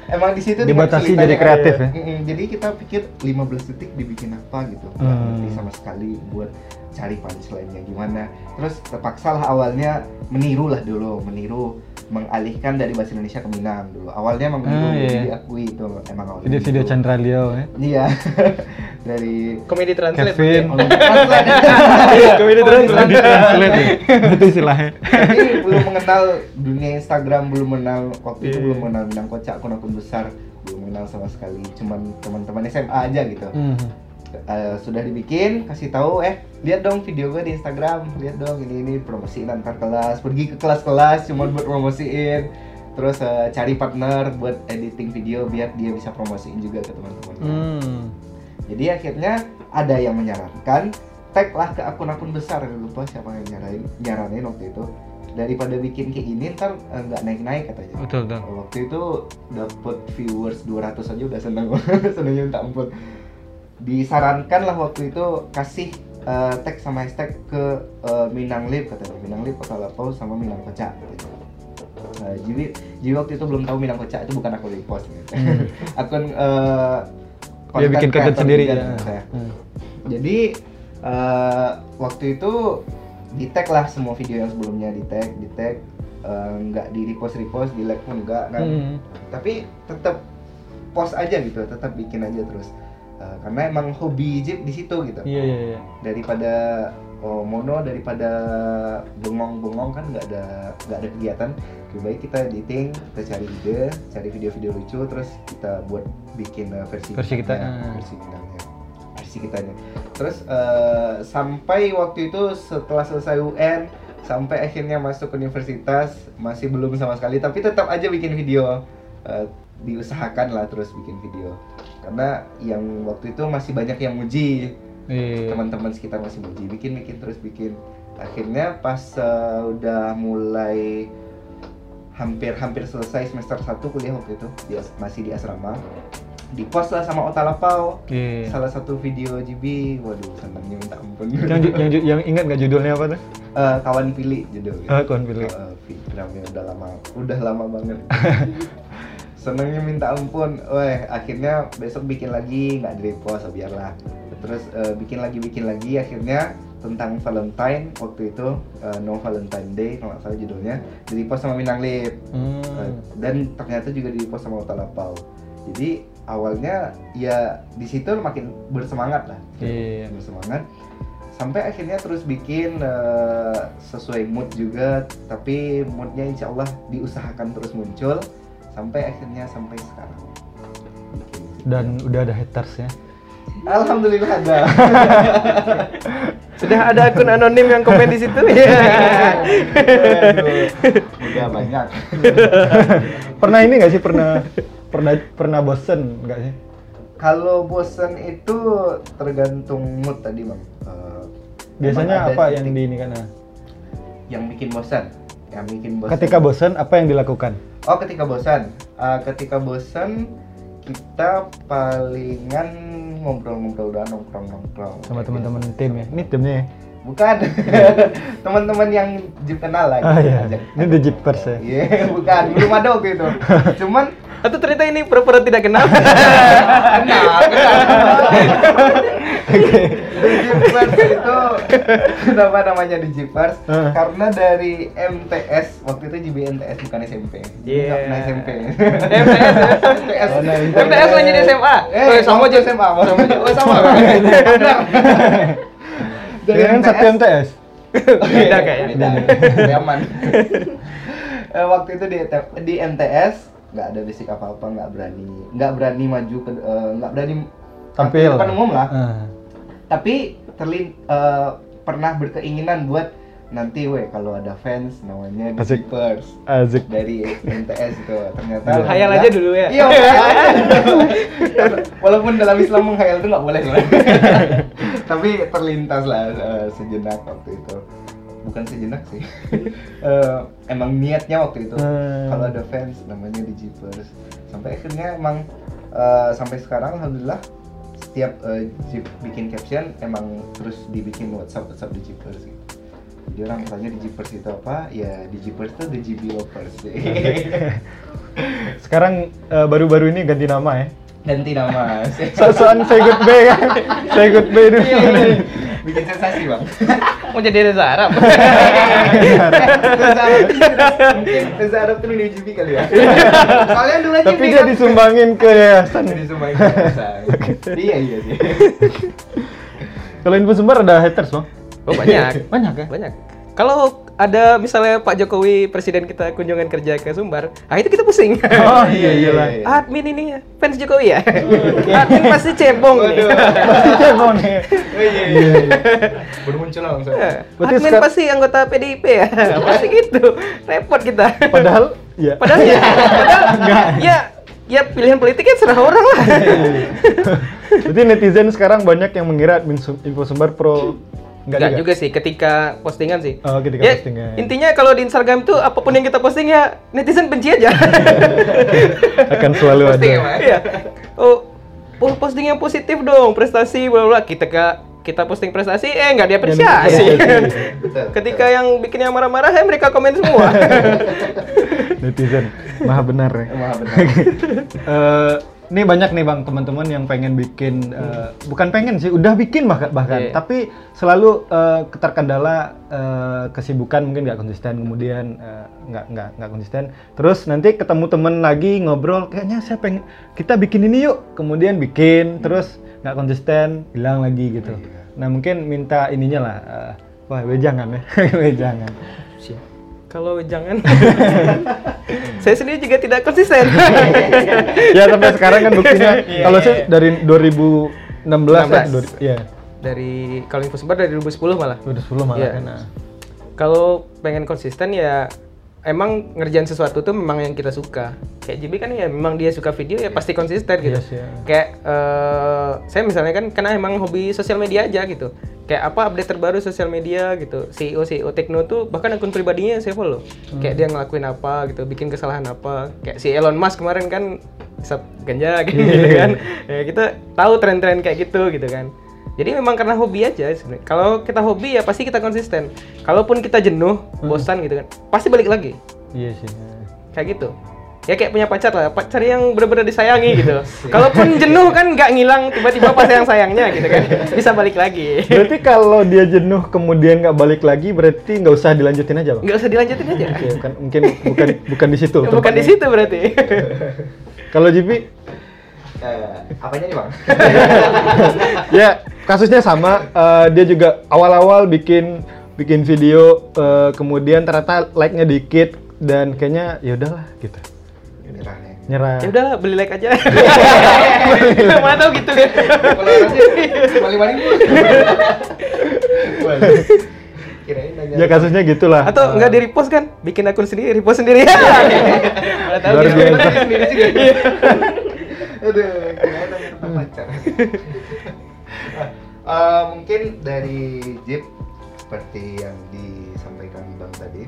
emang di situ Dibatasi jadi kreatif ya? Jadi kita pikir 15 detik dibikin apa gitu Hmm. ngerti sama sekali buat cari punchline-nya gimana terus terpaksa lah awalnya meniru lah dulu meniru mengalihkan dari bahasa Indonesia ke Minang dulu awalnya emang meniru Ah, iya. jadi diakui itu emang awalnya Video-video. Chandra Leo ya. Iya. (laughs) dari Komedi translate. Kevin. Oh, (laughs) translate. Komedi translate. Translate ya. Itu istilahnya. Tapi belum mengenal dunia Instagram, belum mengenal waktu itu Iya. belum mengenal Minang Kocak akun-akun besar, belum mengenal sama sekali. Cuman teman-teman SMA aja gitu. Hmm. Eh, sudah dibikin, kasih tahu eh lihat dong video gue di Instagram, lihat dong ini ini promosiin antar kelas, pergi ke kelas-kelas cuma buat promosiin. Terus eh, cari partner buat editing video biar dia bisa promosiin juga ke teman-teman. Hmm. Jadi akhirnya ada yang menyarankan tag lah ke akun-akun besar lupa siapa yang nyaranin nyaranin waktu itu daripada bikin kayak gini ntar eh, nggak naik-naik katanya. Betul, betul. Waktu itu dapat viewers 200 aja udah seneng (laughs) senengnya minta ampun. Disarankan lah waktu itu kasih eh, tag sama hashtag ke eh, Minang Lip katanya Minang Lip Kota Lapau sama Minang Kocak katanya. Nah, jadi, jadi waktu itu belum tahu Minang Kocak itu bukan akun repost gitu. (laughs) akun eh, Dia bikin konten creator sendiri ya. saya. Hmm. Jadi eh, waktu itu di tag lah semua video yang sebelumnya di tag, di tag nggak di repost repost, di like pun enggak kan. Hmm. Tapi tetap post aja gitu, tetap bikin aja terus. Eh, karena emang hobi jeep di situ gitu. Iya, iya, iya. Daripada oh, mono daripada bengong-bengong kan nggak ada nggak ada kegiatan. Lebih baik kita editing, kita cari ide, cari video-video lucu, terus kita buat bikin eh, versi Versi kita, ah. versi Minangnya, versi kitanya. Terus eh, sampai waktu itu setelah selesai UN, sampai akhirnya masuk universitas masih belum sama sekali, tapi tetap aja bikin video. Eh, diusahakan lah terus bikin video. Karena yang waktu itu masih banyak yang muji. Iya. teman-teman sekitar masih muji. Bikin bikin terus bikin. Akhirnya pas eh, udah mulai hampir hampir selesai semester 1 kuliah waktu itu di as- masih di asrama di post lah sama Ota Lapau. Iya. salah satu video GB waduh senangnya minta ampun. Yang, yang, yang ingat nggak judulnya apa tuh? Eh, kawan pilih judulnya. Ah, kawan pilih. Eh, filmnya udah lama udah lama banget (laughs) senengnya minta ampun. Weh akhirnya besok bikin lagi nggak di repost biarlah. Terus eh, bikin lagi bikin lagi. Akhirnya tentang Valentine waktu itu eh, No Valentine Day kalau nggak salah judulnya di repost sama Minang Lip. Hmm. Eh, dan ternyata juga di repost sama Ota Lapau. Jadi awalnya ya di situ makin bersemangat lah. Iya. bersemangat. Sampai akhirnya terus bikin eh, sesuai mood juga. Tapi moodnya insya Allah diusahakan terus muncul sampai akhirnya sampai sekarang. Dan udah ada haters ya. Alhamdulillah ada (laughs) Sudah ada akun anonim yang komen di situ. Iya. Aduh, udah banyak (laughs) pernah ini nggak sih pernah pernah pernah bosen nggak sih? kalau bosen itu tergantung mood tadi bang Eh, Biasanya apa yang di ini kan? Nah, yang bikin bosan yang bikin bosan Ketika bosen apa yang dilakukan? Oh ketika bosan, Ah, ketika bosan kita palingan ngobrol-ngobrol dan nongkrong-nongkrong Sama teman-teman tim ya. Ini timnya ya. Bukan, (laughs) teman-teman yang Jeep kenal lah. Ah gitu, iya. ajak. Ini The Jeepers ya. Iya, bukan, belum ada waktu itu. (laughs) Cuman Atau ternyata ini pura-pura tidak kenal. (laughs) kenal, Jeepers itu kenapa namanya Jeepers? Ah. Karena dari MTS waktu itu JBNTS bukan SMP. Iya. Nggak pernah SMP. MTS. MTS. Oh, nah, MTS lanjut SMA. Eh, Oh, sama aja SMA. Sama aja. Oh, sama. (laughs) Dari Dengan satu MTS. Beda kayaknya. Beda. Aman. (laughs) Eh, waktu itu di di MTS nggak ada basic apa apa nggak berani nggak berani maju ke eh, nggak berani Tampil. depan umum lah Ah. tapi terlin eh, pernah berkeinginan buat nanti weh kalau ada fans namanya Asik. Jeepers Azik. dari MTS itu ternyata Iya. Hayal aja dulu ya. iya (laughs) walaupun dalam Islam menghayal itu nggak boleh (laughs) tapi terlintas lah eh, sejenak waktu itu bukan sejenak sih (laughs) Eh, emang niatnya waktu itu Hmm. kalau ada fans namanya di Jeepers sampai akhirnya emang eh, sampai sekarang alhamdulillah setiap eh, Jeep bikin caption emang terus dibikin WhatsApp WhatsApp di Jeepers gitu. Jadi orang tanya di Jeepers itu apa? Ya di Jeepers itu the GB lovers. (laughs) Sekarang baru-baru ini ganti nama ya. Ganti nama. (laughs) So-soan say goodbye kan. say goodbye dulu. Iya, iya. bikin sensasi bang Mau (laughs) jadi Reza Arab. Reza Arab mungkin Reza Arab tuh di UGB kali ya (laughs) soalnya dulu aja Tapi dia disumbangin ke yayasan. disumbangin ke yayasan. iya iya sih Kalau info sumber ada haters, Bang. Oh banyak. Banyak ya? Banyak. Kalau ada misalnya Pak Jokowi presiden kita kunjungan kerja ke Sumbar, ah itu kita pusing. (laughs) Oh iya iyalah. Iya. (laughs) Admin ini fans Jokowi ya. Admin pasti cebong nih. Pasti cebong nih. oh iya iya iya. baru muncul langsung Berarti Admin pasti anggota PDIP ya. pasti gitu. Repot kita. Padahal ya. Padahal ya, (laughs) padahal ya ya pilihan politiknya serah orang lah. Berarti netizen sekarang banyak yang mengira admin info sumber pro Enggak enggak juga sih ketika postingan sih. Oh, ketika ya, postingan. Intinya kalau di Instagram tuh apa pun yang kita posting ya netizen benci aja. (laughs) akan selalu Posting ada. Iya. Oh, posting yang positif dong, prestasi bla bla. Kita ka- kita posting prestasi eh nggak diapresiasi. (laughs) ketika yang bikin yang marah-marah ya mereka komen semua. (laughs) Netizen maha benar ya. Wah, benar. Eh, ini banyak nih bang teman-teman yang pengen bikin eh, bukan pengen sih udah bikin bahkan bahkan. Iya. tapi selalu eh, keterkendala eh, kesibukan mungkin nggak konsisten kemudian nggak nggak nggak konsisten. Terus nanti ketemu temen lagi ngobrol kayaknya saya pengen kita bikin ini yuk kemudian bikin terus nggak konsisten hilang lagi gitu. Iya. nah mungkin minta ininya lah eh, wah wejangan ya (laughs) wejangan Kalau jangan, (laughs) saya sendiri juga tidak konsisten. (laughs) ya sampai sekarang kan buktinya (laughs) Iya, kalau iya, saya iya. dari 2016 ya, 16. dua- ya dari kalau info sebar dari 2010 malah. 2010 malah Iya. kan. nah. Kalau pengen konsisten ya emang ngerjain sesuatu tuh memang yang kita suka. Kayak JB kan ya memang dia suka video ya pasti konsisten gitu. Yes, ya. Kayak eh, saya misalnya kan karena emang hobi sosial media aja gitu. Kayak apa update terbaru sosial media gitu. CEO CEO Tekno tuh bahkan akun pribadinya saya follow. Kayak dia ngelakuin apa gitu, bikin kesalahan apa. Kayak si Elon Musk kemarin kan isap ganja gitu, (laughs) gitu kan. Ya kita tahu tren-tren kayak gitu gitu kan. Jadi memang karena hobi aja sebenarnya. Kalau kita hobi ya pasti kita konsisten. Kalaupun kita jenuh, bosan gitu kan, pasti balik lagi. Iya sih. Kayak gitu. Ya kayak punya pacar lah, pacar yang benar-benar disayangi gitu. (laughs) Kalaupun jenuh kan nggak ngilang tiba-tiba pas sayang-sayangnya gitu kan. Bisa balik lagi. Berarti kalau dia jenuh kemudian nggak balik lagi berarti nggak usah dilanjutin aja bang? Nggak usah dilanjutin aja. Oke, bukan mungkin bukan bukan di situ. (laughs) Bukan di situ berarti. Kalau JP Eh, apanya nih bang (laughs) ya kasusnya sama. eh, dia juga awal-awal bikin bikin video eh, kemudian ternyata like-nya dikit dan kayaknya ya udahlah gitu. nyerah nih Nyerah. ya udahlah beli like aja. (laughs) Mana tahu gitu. kalau orang sih balik balik kirain nanya Ya kasusnya gitulah. Atau nggak di repost kan? Bikin akun sendiri, repost sendiri. (laughs) Mana tahu Luar gitu. biasa. Aduh nanya tentang pacar. (laughs) Eh, mungkin dari Jeep seperti yang disampaikan Bang tadi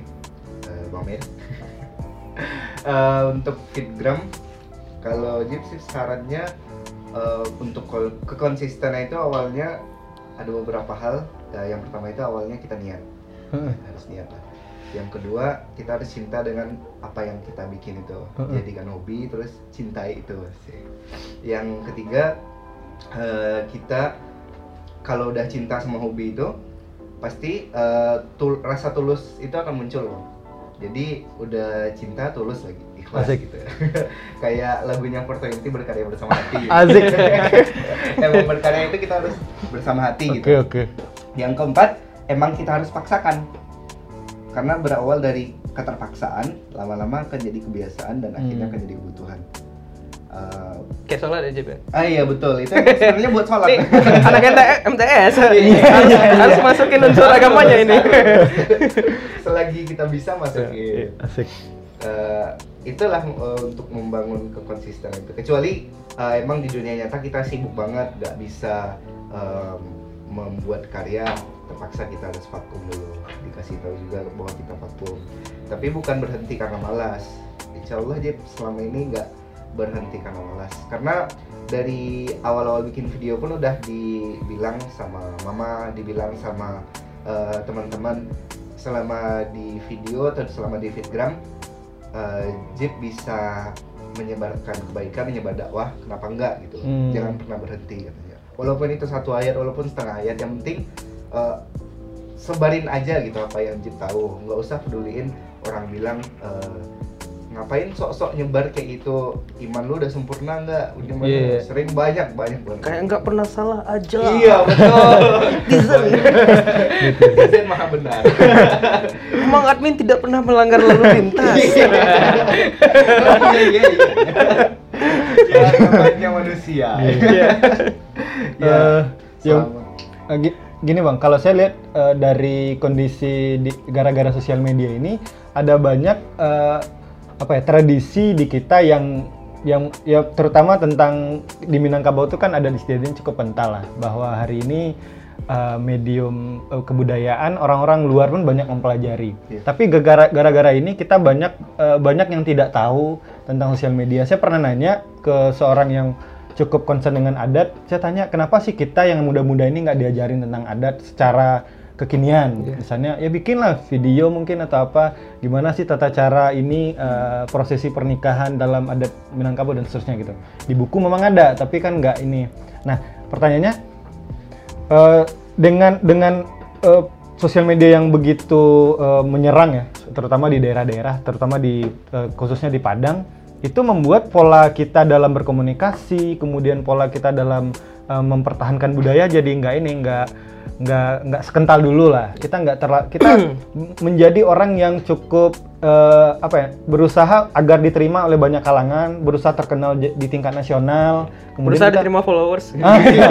eh, Bang Mir. (laughs) Eh, untuk fitgram kalau Jeep sih sarannya eh, untuk kekonsistenan itu awalnya ada beberapa hal. Eh, yang pertama itu awalnya kita niat. Heeh. harus niat lah yang kedua kita harus cinta dengan apa yang kita bikin itu Heeh. jadikan hobi terus cintai itu sih yang ketiga eh, kita kalau udah cinta sama hobi itu pasti eh, tul- rasa tulus itu akan muncul Bang. jadi udah cinta tulus lagi ikhlas Asik. gitu (laughs) kayak lagunya Porto Inti berkarya bersama hati Asik. (laughs) emang berkarya itu kita harus bersama hati Oke gitu oke. yang keempat, emang kita harus paksakan. Karena berawal dari keterpaksaan, lama-lama akan jadi kebiasaan dan akhirnya Hmm. akan jadi kebutuhan. Eh, Kayak sholat aja, Ben. ah iya betul, itu sebenarnya buat sholat. Nih, anak MT- MTS Iya, harus, harus masukin unsur agamanya ini. (laughs) Selagi kita bisa Iya, masukin. Asik. Eh, itulah eh, untuk membangun kekonsistenan itu. Kecuali eh, emang di dunia nyata kita sibuk banget, nggak bisa em, membuat karya, terpaksa kita harus vakum dulu. Dikasih tahu juga bahwa kita vakum. Tapi bukan berhenti karena malas. Insya Allah Jep selama ini nggak berhenti karena malas. Karena dari awal-awal bikin video pun udah dibilang sama mama, dibilang sama eh, teman-teman selama di video atau selama di fitgram uh, Jeep bisa menyebarkan kebaikan, menyebar dakwah, kenapa enggak gitu. Hmm. Jangan pernah berhenti katanya. Walaupun itu satu ayat, walaupun setengah ayat, yang penting eh, sebarin aja gitu apa yang Jip tahu. Nggak usah peduliin orang bilang eh, ngapain sok-sok nyebar kayak gitu? Iman lu udah sempurna nggak? Udah Iya. sering banyak banyak banget. Kayak nggak pernah salah aja. iya betul. (laughs) Netizen. netizen maha benar. (laughs) Emang admin tidak pernah melanggar lalu lintas. (laughs) iya. Iya iya ya namanya manusia. Iya. ya Eh, yang gini bang, kalau saya lihat eh, dari kondisi di gara-gara sosial media ini ada banyak eh, apa ya tradisi di kita yang yang ya terutama tentang di Minangkabau itu kan ada istilah cukup kental lah bahwa hari ini eh, medium eh, kebudayaan orang-orang luar pun banyak mempelajari. Iya. Tapi gara- gara-gara ini kita banyak eh, banyak yang tidak tahu tentang sosial media. Saya pernah nanya ke seorang yang cukup concern dengan adat. Saya tanya kenapa sih kita yang muda-muda ini nggak diajarin tentang adat secara kekinian? Iya. Misalnya ya bikinlah video mungkin atau apa. Gimana sih tata cara ini eh, prosesi pernikahan dalam adat Minangkabau dan seterusnya gitu. Di buku memang ada, tapi kan nggak ini. Nah pertanyaannya eh, dengan dengan eh, sosial media yang begitu eh, menyerang ya, terutama di daerah-daerah, terutama di eh, khususnya di Padang, itu membuat pola kita dalam berkomunikasi, kemudian pola kita dalam eh, mempertahankan budaya jadi nggak ini nggak nggak nggak sekental dulu lah. Kita nggak terla kita menjadi orang yang cukup eh, apa ya berusaha agar diterima oleh banyak kalangan, berusaha terkenal di tingkat nasional, Berusaha kita- diterima followers. (laughs) Ah, iya.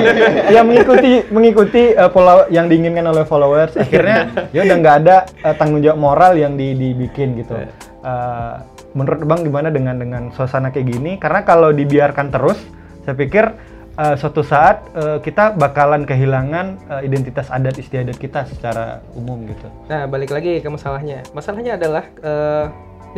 ya mengikuti mengikuti uh, pola yang diinginkan oleh followers akhirnya ya udah nggak ada uh, tanggung jawab moral yang di- dibikin gitu Uh, menurut bang gimana dengan dengan suasana kayak gini karena kalau dibiarkan terus saya pikir uh, suatu saat uh, kita bakalan kehilangan uh, identitas adat istiadat kita secara umum gitu Nah, balik lagi ke masalahnya. Masalahnya adalah eh,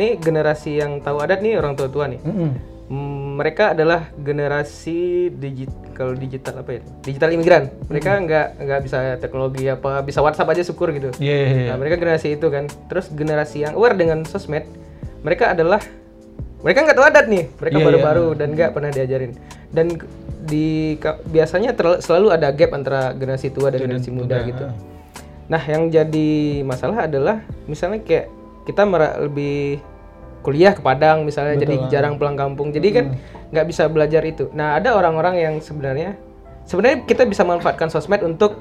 nih generasi yang tahu adat nih orang tua-tua nih. Mm-mm. Hmm, mereka adalah generasi digit kalau digital apa ya? Digital imigran. Mereka nggak nggak bisa teknologi apa, bisa WhatsApp aja syukur gitu. Iya, iya, iya. Nah, mereka generasi itu kan. Terus generasi yang aware dengan sosmed, mereka adalah mereka nggak tahu adat nih. Mereka Iya, baru-baru dan nggak pernah diajarin. Dan di biasanya selalu ada gap antara generasi tua dan generasi muda gitu. Nah, yang jadi masalah adalah misalnya kayak kita lebih kuliah ke Padang misalnya jadi jarang pulang kampung. Jadi kan nggak bisa belajar itu. Nah, ada orang-orang yang sebenarnya sebenarnya kita bisa manfaatkan sosmed untuk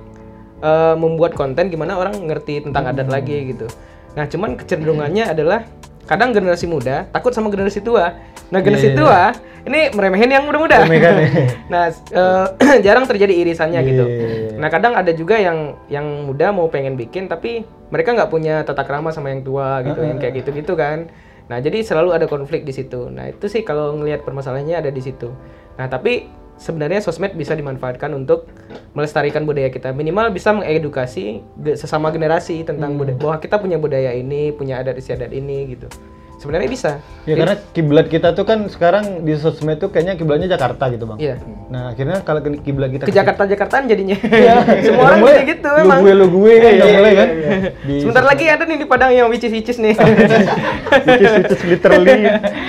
eh, membuat konten gimana orang ngerti tentang adat lagi gitu. Nah, cuman kecenderungannya adalah kadang generasi muda takut sama generasi tua. Nah, generasi tua ini meremehin yang muda-muda. (laughs) Nah, eh, (clears throat) jarang terjadi irisannya gitu. Iya. Nah kadang ada juga yang yang muda mau pengen bikin tapi mereka nggak punya tata krama sama yang tua gitu, yang kayak gitu-gitu kan. Nah jadi selalu ada konflik di situ. Nah itu sih kalau ngelihat permasalahannya ada di situ. Nah tapi sebenarnya sosmed bisa dimanfaatkan untuk melestarikan budaya kita. Minimal bisa mengedukasi ge- sesama generasi tentang budaya bahwa kita punya budaya ini, punya adat istiadat ini gitu. Sebenarnya bisa. Ya karena kiblat kita tuh kan sekarang di sosmed tuh kayaknya kiblatnya Jakarta gitu bang. Iya. Nah akhirnya kalau kiblat kita Ke Jakarta Jakartaan jadinya. (laughs) Iya. Semua orang kayak gitu lu emang. gue lu gue kan Iya, mulai iya, kan. iya. Di Sebentar lagi ada nih di Padang yang which is which is nih. which is, which is literally.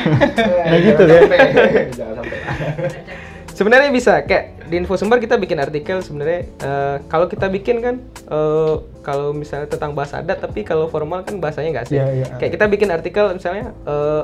(laughs) nah gitu sampai. Jangan sampai. Sebenarnya bisa kayak di info sumber kita bikin artikel sebenarnya eh, kalau kita bikin kan eh, kalau misalnya tentang bahasa adat tapi kalau formal kan bahasanya nggak sih Iya, iya. kayak kita bikin artikel misalnya eh,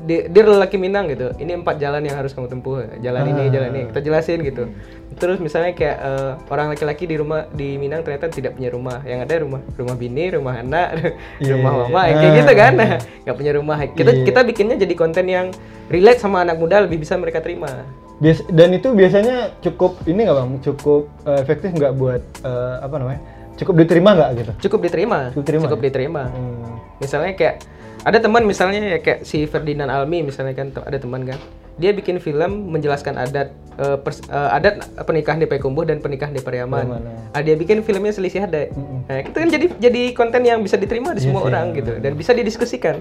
em, di, Dear lelaki Minang gitu ini empat jalan yang harus kamu tempuh jalan ini Ah. jalan ini kita jelasin gitu terus misalnya kayak eh, orang laki-laki di rumah di Minang ternyata tidak punya rumah yang ada rumah rumah bini rumah anak (laughs) Iya, rumah iya, mama iya. kayak gitu kan Ah. (laughs) nggak punya rumah kita Iya. kita bikinnya jadi konten yang relate sama anak muda lebih bisa mereka terima Bias- dan itu biasanya cukup ini nggak bang? Cukup eh, efektif nggak buat eh, apa namanya? Cukup diterima nggak gitu? cukup diterima Cukup diterima, ya? diterima. Hmm. misalnya kayak ada teman misalnya ya kayak si Ferdinand Almi misalnya kan ada teman kan dia bikin film menjelaskan adat eh, pers- eh, adat pernikahan di Payakumbuh dan pernikahan di Pariaman. Pariaman, Ah, dia bikin filmnya selisih adat. Mm-mm. Nah, itu kan jadi jadi konten yang bisa diterima di Iya semua sih, orang gitu dan bisa didiskusikan.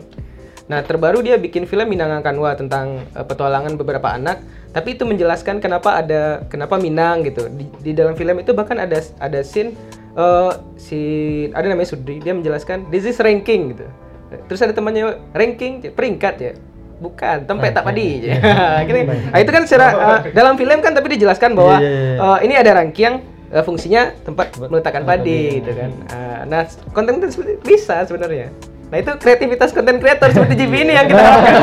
Nah, terbaru dia bikin film Minang Kanwa tentang eh, petualangan beberapa anak, tapi itu menjelaskan kenapa ada kenapa Minang gitu. Di, di dalam film itu bahkan ada ada scene eh, si ada namanya Sudri, dia menjelaskan this is ranking gitu. Terus ada temannya ranking peringkat ya. Bukan, tempe tak padi. (laughs) (laughs) Gitu. Nah, itu kan secara (laughs) eh, dalam film kan tapi dijelaskan bahwa Iya, iya, iya. eh, ini ada ranking eh, fungsinya tempat meletakkan padi gitu kan. Ah, nah, konten itu bisa sebenarnya. Nah, itu kreativitas konten creator seperti JB ini yang kita harapkan.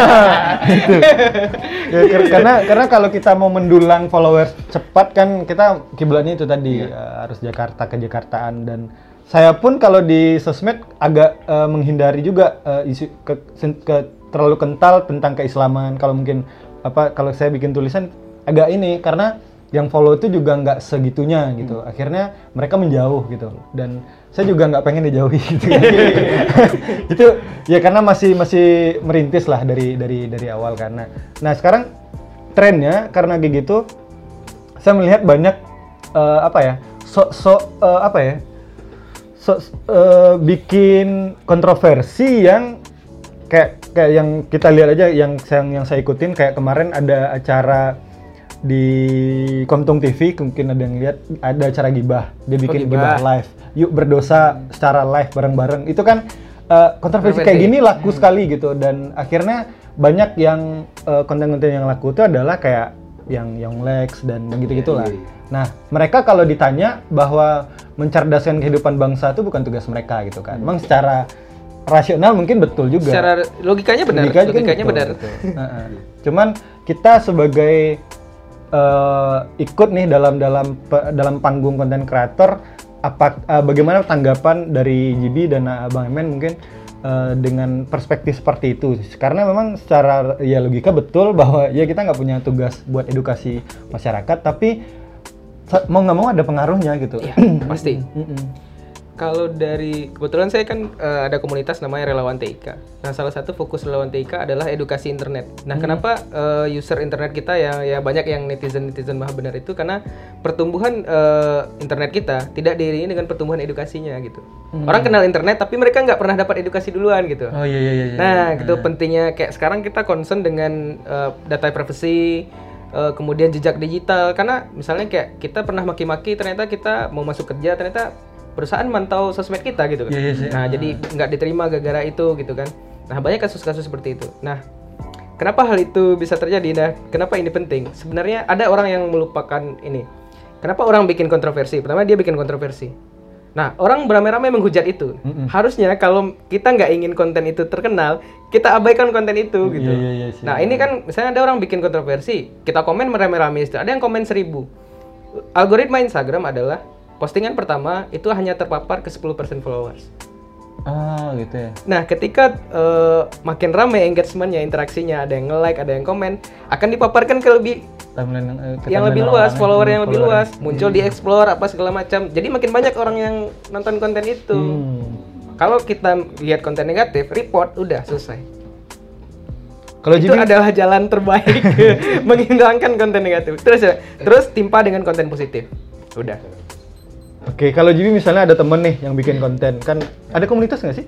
Ya, kar- karena karena kalau kita mau mendulang followers cepat kan kita kiblatnya itu tadi harus Jakarta ke Jakartaan dan saya pun kalau di sosmed agak eh, menghindari juga eh, isu ke, ke- terlalu kental tentang keislaman. Kalau mungkin apa kalau saya bikin tulisan agak ini karena yang follow itu juga nggak segitunya gitu. Hmm. akhirnya mereka menjauh gitu. Dan saya juga nggak pengen dijauhi (laughs) gitu. (laughs) Itu ya karena masih masih merintis lah dari dari dari awal karena nah sekarang trennya karena kayak gitu saya melihat banyak eh, apa ya so so eh, apa ya so, eh, bikin kontroversi yang kayak kayak yang kita lihat aja yang yang yang saya ikutin kayak kemarin ada acara di Komtung TV mungkin ada yang lihat ada acara gibah. Dia bikin gibah. gibah live. Yuk berdosa secara live bareng-bareng. Itu kan eh, kontroversi kayak gini laku sekali gitu. Dan akhirnya banyak yang eh, konten-konten yang laku itu adalah kayak yang yang Lex dan begitu gitulah Iya, iya. Nah, mereka kalau ditanya bahwa mencerdaskan kehidupan bangsa itu bukan tugas mereka gitu kan. Memang secara rasional mungkin betul juga. Secara logikanya benar, Logikanya kan logikanya betul, benar. betul. (laughs) Heeh. Cuman kita sebagai eh, ikut nih dalam dalam pe- dalam panggung konten kreator apa eh, bagaimana tanggapan dari GB dan eh, Bang Emen mungkin eh, dengan perspektif seperti itu. Karena memang secara ya logika betul bahwa ya kita nggak punya tugas buat edukasi masyarakat tapi mau nggak mau ada pengaruhnya gitu. Iya, pasti. Kalau dari kebetulan saya kan eh, ada komunitas namanya Relawan TIK. Nah, salah satu fokus Relawan TIK adalah edukasi internet. Nah, kenapa eh, user internet kita ya ya banyak yang netizen-netizen maha benar itu karena pertumbuhan eh, internet kita tidak diiringi dengan pertumbuhan edukasinya gitu. Orang kenal internet tapi mereka nggak pernah dapat edukasi duluan gitu. oh iya iya iya iya. Nah, gitu pentingnya kayak sekarang kita concern dengan eh, data privacy, eh, kemudian jejak digital. Karena misalnya kayak kita pernah maki-maki, ternyata kita mau masuk kerja, ternyata perusahaan mantau sosmed kita gitu kan. Iya, iya sih. Nah, jadi nggak diterima gara-gara itu gitu kan. Nah, banyak kasus-kasus seperti itu. Nah, kenapa hal itu bisa terjadi? Nah, kenapa ini penting? Sebenarnya ada orang yang melupakan ini. Kenapa orang bikin kontroversi? Pertama dia bikin kontroversi. Nah, orang beramai-ramai menghujat itu. Harusnya kalau kita nggak ingin konten itu terkenal, kita abaikan konten itu gitu. Iya, iya, iya sih. Nah, ini kan misalnya ada orang bikin kontroversi, kita komen merame-rame itu. Ada yang komen seribu. Algoritma Instagram adalah postingan pertama itu hanya terpapar ke 10% followers. ah gitu ya Nah, ketika eh, makin ramai engagementnya, interaksinya, ada yang nge-like, ada yang komen, akan dipaparkan ke lebih timeline yang, eh, ke yang timeline lebih luas, follower Hmm, yang lebih luas, muncul di explore apa segala macam. Jadi makin banyak orang yang nonton konten itu. Hmm. Kalau kita lihat konten negatif, report udah selesai. kalau itu adalah jalan terbaik (laughs) menghilangkan konten negatif. Terus terus timpa dengan konten positif. Udah. Oke kalau Jibi misalnya ada temen nih yang bikin konten kan ada komunitas nggak sih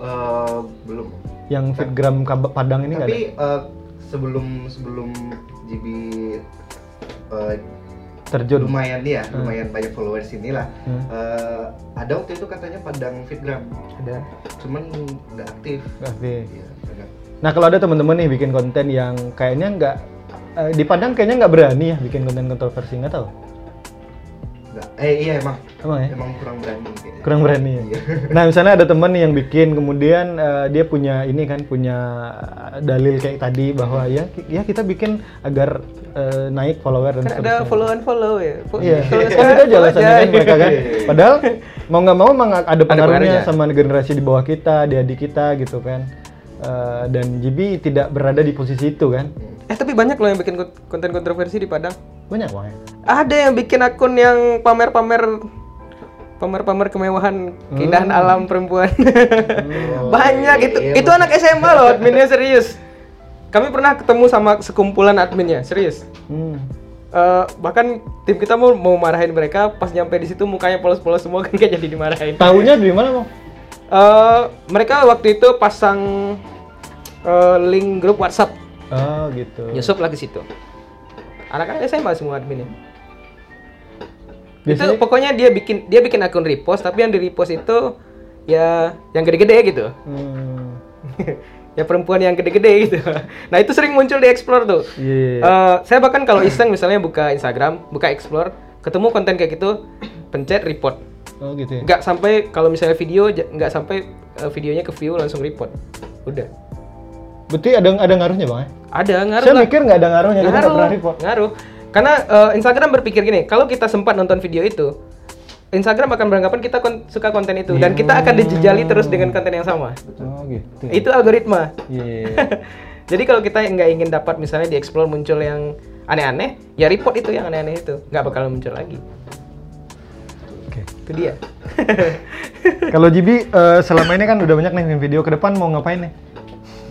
Eh, belum. yang fitgram Padang ini nggak ada Tapi eh, sebelum sebelum GB eh, terjun lumayan nih ya, lumayan banyak followers inilah. Hmm. Eh, ada waktu itu katanya Padang Fitgram, Ada. cuman nggak aktif. Oke. Iya, agak. Nah kalau ada teman-teman nih bikin konten yang kayaknya nggak eh, di Padang kayaknya nggak berani ya bikin konten kontroversi nggak tahu nggak. Eh iya emang, emang ya emang kurang berani. kayaknya. kurang berani ya. Iya. (laughs) Nah misalnya ada teman nih yang bikin kemudian eh, dia punya ini kan punya dalil kayak tadi bahwa ya ya kita bikin agar eh, naik follower dan Kan ada seterusnya. follow and follow ya. Iya, kan itu aja alasannya kan mereka kan. (laughs) Iya, iya. Padahal mau nggak mau emang ada pengaruhnya sama generasi di bawah kita, di adik kita gitu kan. Eh, dan Jibi tidak berada di posisi itu kan. Eh tapi banyak loh yang bikin kon- konten kontroversi di Padang. Banyak bang ya. Ada yang bikin akun yang pamer-pamer pamer-pamer kemewahan keindahan alam perempuan. (laughs) Banyak itu. iya, itu anak SMA loh, adminnya serius. Kami pernah ketemu sama sekumpulan adminnya, serius. Hmm. Eh, bahkan tim kita mau mau marahin mereka pas nyampe di situ mukanya polos-polos semua (laughs) kan kayak jadi dimarahin. Tahunya dari mana bang? Eh, mereka waktu itu pasang eh, link grup WhatsApp. Oh gitu. Yusuf lagi situ. Anak-anak SMA semua adminnya. Biasanya- Itu pokoknya dia bikin dia bikin akun repost tapi yang di repost itu ya yang gede-gede gitu. Hmm. (laughs) ya perempuan yang gede-gede gitu. Nah, itu sering muncul di explore tuh. Iya. Eh, saya bahkan kalau iseng misalnya buka Instagram, buka explore, ketemu konten kayak gitu pencet report Oh gitu ya. nggak sampai kalau misalnya video nggak sampai eh, videonya ke view langsung report udah Berarti ada ada ngaruhnya bang? ya? ada ngaruh Saya lah. mikir nggak ada ngaruhnya, ngaruh pernah report. ngaruh karena eh, Instagram berpikir gini kalau kita sempat nonton video itu Instagram akan beranggapan kita kon- suka konten itu dan kita akan dijejali terus dengan konten yang sama Oh gitu. ya. itu algoritma Iya. iya, iya. (laughs) jadi kalau kita nggak ingin dapat misalnya di explore muncul yang aneh-aneh ya report itu yang aneh-aneh itu nggak bakal muncul lagi Oke. itu dia Kalau Jibi eh, selama ini kan udah banyak nih video ke depan mau ngapain nih?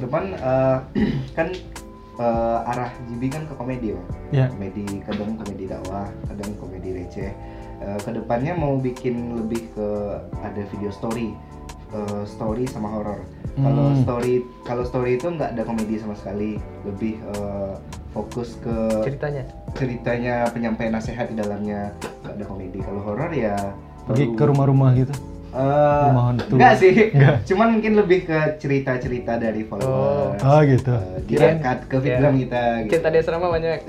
Depan eh, (clears throat) kan eh, arah GB kan ke komedi bang Iya. komedi kadang komedi dakwah kadang komedi receh Eh, ke depannya mau bikin lebih ke ada video story Eh, story sama horor kalau Hmm. story kalau story itu nggak ada komedi sama sekali lebih eh, fokus ke ceritanya ceritanya penyampaian nasihat di dalamnya nggak ada komedi kalau horor ya Pergi ke rumah-rumah gitu. Hantu. enggak sih Enggak. cuman mungkin lebih ke cerita-cerita dari followers Oh, gitu. Eh, Kirain- ke fitgram Iya. kita gitu cerita di asrama (laughs) banyak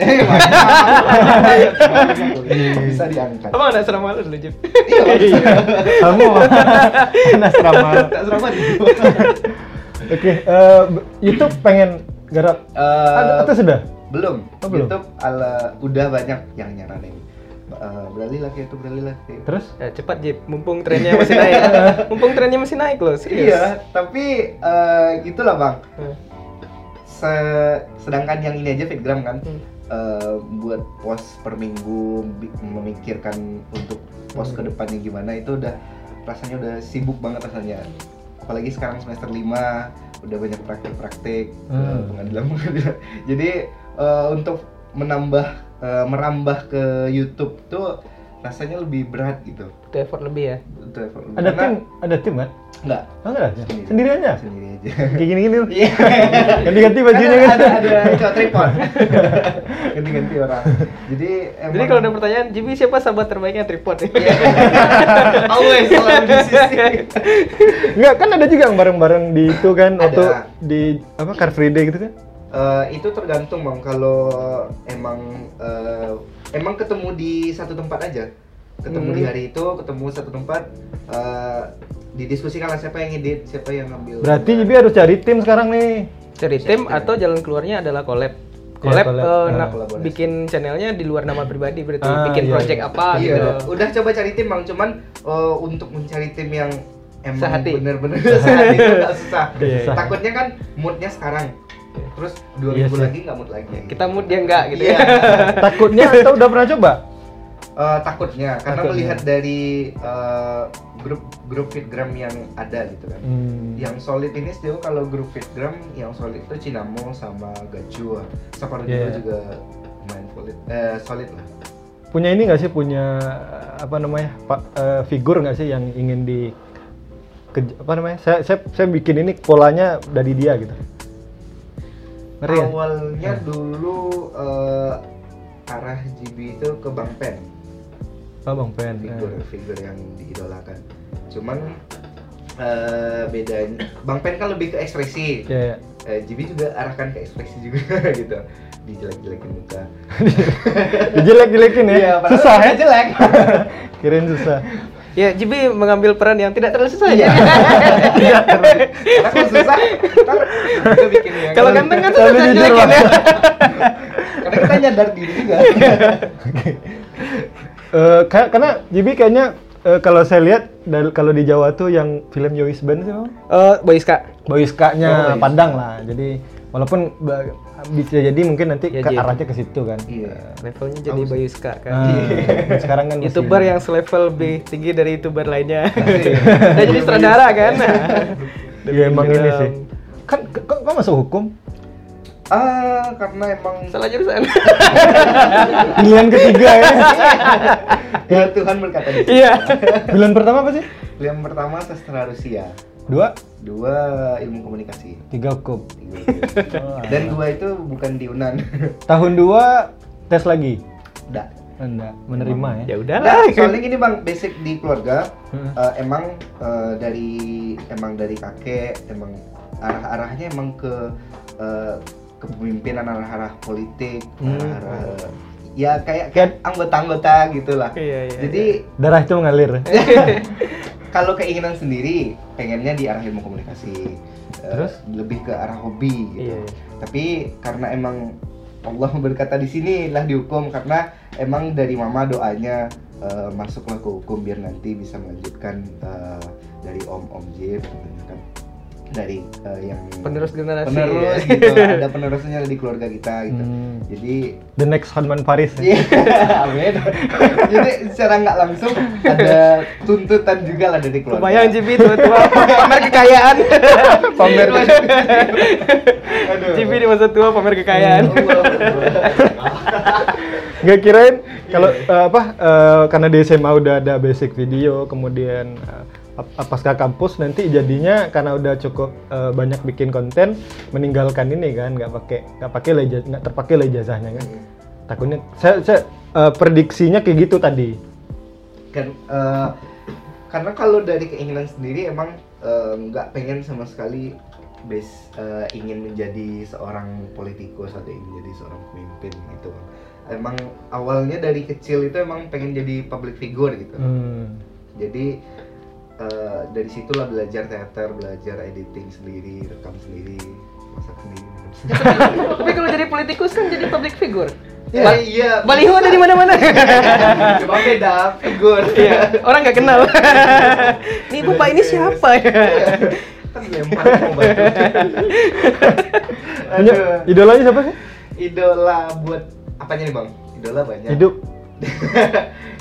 bisa diangkat Abang ada asrama lu dulu, Jip? iya Bang. Kamu panas (laughs) drama. tak serama gitu Oke, eh, YouTube pengen garap Ada- atau sudah? belum Oh, belum? YouTube ala udah banyak yang nyaranin Eh, beralih lah ke YouTube beralih lah ke Terus? Ya, cepat, Jip. Mumpung trennya masih naik. (laughs) Mumpung trennya masih naik loh, serius. iya tapi eh, gitulah bang Hmm. Se- sedangkan yang ini aja fitgram kan Hmm. eh, buat post per minggu memikirkan untuk post ke depannya gimana itu udah rasanya udah sibuk banget rasanya apalagi sekarang semester 5 udah banyak praktek-praktek Hmm. pengadilan-pengadilan (laughs) jadi eh, untuk menambah eh, merambah ke YouTube tuh rasanya lebih berat gitu Itu effort lebih ya. itu effort lebih. Ada Karena- tim, ada tim kan? enggak Oh, enggak ada. Sendiri. Sendiri aja. sendiri aja Kayak gini-gini. Iya. (laughs) Ganti-ganti bajunya kan. ada ada itu tripod (laughs) ganti-ganti orang jadi emang Jadi kalau ada pertanyaan, Jibi siapa sahabat terbaiknya tripod? (laughs) Iya. always selalu di sisi Enggak, kan ada juga yang bareng-bareng di itu kan Ada. waktu di apa Car Free Day gitu kan? Eh, itu tergantung bang kalau emang eh, emang ketemu di satu tempat aja ketemu di Hmm. hari itu ketemu satu tempat eh, didiskusikan lah siapa yang edit siapa yang ngambil Berarti Jibi harus cari tim sekarang nih. Cari tim atau jalan keluarnya adalah collab. Collab, collab. eh, Ah. na- Kolaborasi. bikin channelnya di luar nama pribadi berarti Ah, bikin iya, project iya. apa iya gitu. udah coba cari tim bang cuman eh, untuk mencari tim yang emang bener-bener (laughs) sehati itu nggak susah Iya, iya. takutnya kan moodnya sekarang terus dua Iya minggu sih. lagi nggak mood lagi Kita mood dia enggak gitu Iya. ya. (laughs) Takutnya atau udah pernah coba? Eh, takutnya karena Takutnya. melihat dari eh, grup grup fitgram yang ada gitu kan Hmm. yang solid ini sejauh kalau grup fitgram yang solid itu Cinamo sama Gajua Saparu Yeah. juga main solid eh, solid lah Punya ini nggak sih punya apa namanya pak eh, figur nggak sih yang ingin di ke- apa namanya? Saya, saya saya bikin ini polanya dari dia gitu. Ngerti ya? awalnya dulu eh, arah GB itu ke Bang Pen Oh, Bang Pen. figur Eh. figur yang diidolakan cuman eh, bedanya Bang Pen kan lebih ke ekspresi Ya, ya. eh, GB juga arahkan ke ekspresi juga (laughs) gitu dijelek-jelekin muka (laughs) Dijelek-jelekin ya. Iya, padahal susah ya. jelek (laughs) Kirain susah. Ya, Jibi mengambil peran yang tidak terlalu susah Iya. ya. karena kalau susah ntar (laughs) kita bikin yang Kalau ganteng kan susah jujur, ya. karena kita nyadar diri juga (laughs) Eh, ka- karena Jibi kayaknya eh, kalau saya lihat kalau di Jawa tuh yang film Yois Band sih Bang? Oh, Boyska. Boyska-nya Oh. Padang lah. Jadi walaupun bisa jadi mungkin nanti Ya, ke arahnya ke situ kan. iya Levelnya jadi Boyska kan. Nah, (laughs) sekarang kan YouTuber yang selevel lebih tinggi dari YouTuber lainnya. (laughs) (laughs) Dia jadi sutradara kan. Iya emang ini sih. Kan kok kok masuk hukum? ah karena emang Salah jurusan. Pilihan ketiga ya. ya Tuhan berkata di situ. Iya. Pilihan pertama apa sih? yang pertama sastra Rusia Dua, dua ilmu komunikasi tiga hukum. Oh, dan dua itu bukan di Unan (laughs) Tahun dua tes lagi. Enggak. Enggak, menerima ya. Ya udahlah. Nah, soalnya gini bang, basic di keluarga Hmm. eh, emang eh, dari emang dari kakek emang arah-arahnya emang ke eh, kepemimpinan arah-arah politik, Hmm. arah-arah ya kayak kayak anggota-anggota gitulah. Iya, iya, Jadi Darah itu mengalir. (laughs) kalau keinginan sendiri pengennya di arah ilmu komunikasi. eh, Terus? lebih ke arah hobi gitu. Iya, iya. Tapi karena emang Allah (laughs) berkata di sini lah dihukum karena emang dari mama doanya eh, masuklah ke hukum biar nanti bisa melanjutkan eh, dari om om kan dari eh, yang Penerus generasi. penerus ya. (laughs) gitu ada penerusnya di keluarga kita gitu Hmm. jadi The next Hotman Paris. Iya, (laughs) amin. Jadi secara nggak langsung ada tuntutan juga lah dari keluarga. Kebayang Jibi tua-tua pamer kekayaan. (laughs) Pamer Aduh. Jibi di masa tua pamer kekayaan. Nggak kirain kalau eh, apa eh, karena di SMA udah ada basic video, kemudian ap- pasca kampus nanti jadinya karena udah cukup eh, banyak bikin konten meninggalkan ini kan nggak pakai nggak pakai nggak terpakai lah ijazahnya kan. Takutnya saya, saya eh, prediksinya kayak gitu tadi. kan eh, karena kalau dari keinginan sendiri emang nggak pengen sama sekali base eh, ingin menjadi seorang politikus atau ingin menjadi seorang pemimpin gitu emang awalnya dari kecil itu emang pengen jadi public figure gitu Hmm. jadi eh, dari situlah belajar teater belajar editing sendiri rekam sendiri masak sendiri. (laughs) Tapi kalau jadi politikus kan jadi public figure. Ya, iya Baliho ada di mana-mana. (laughs) cuma beda figur Iya, orang nggak kenal. (laughs) Nih bapak ini siapa ya? kan lempar Punya Aduh. idolanya siapa sih? idola buat apanya nih bang idola banyak Hidup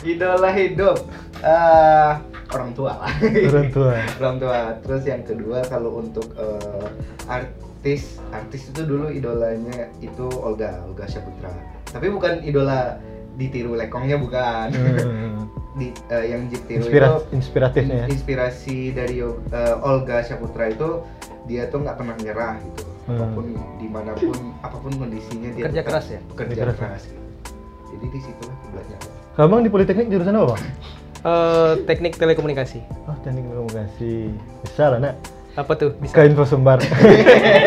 idola hidup Eh, orang tua lah orang tua. (laughs) orang tua terus yang kedua kalau untuk eh, artis artis itu dulu idolanya itu Olga Olga Syaputra tapi bukan idola ditiru lekongnya bukan Hmm. (laughs) di eh, yang ditiru Inspira- itu inspiratifnya ya. inspirasi dari eh, Olga Syaputra itu dia tuh nggak pernah nyerah gitu Hmm. apa pun di mana pun apa pun kondisinya dia Kerja keras ya? kerja keras. keras, gitu. jadi di situlah kiblatnya Kalau Bang di Politeknik jurusan apa, Bang? (laughs) Eh, teknik telekomunikasi. Oh, teknik komunikasi. Bisa lah, nak. Apa tuh? Bisa. Ke info sumbar.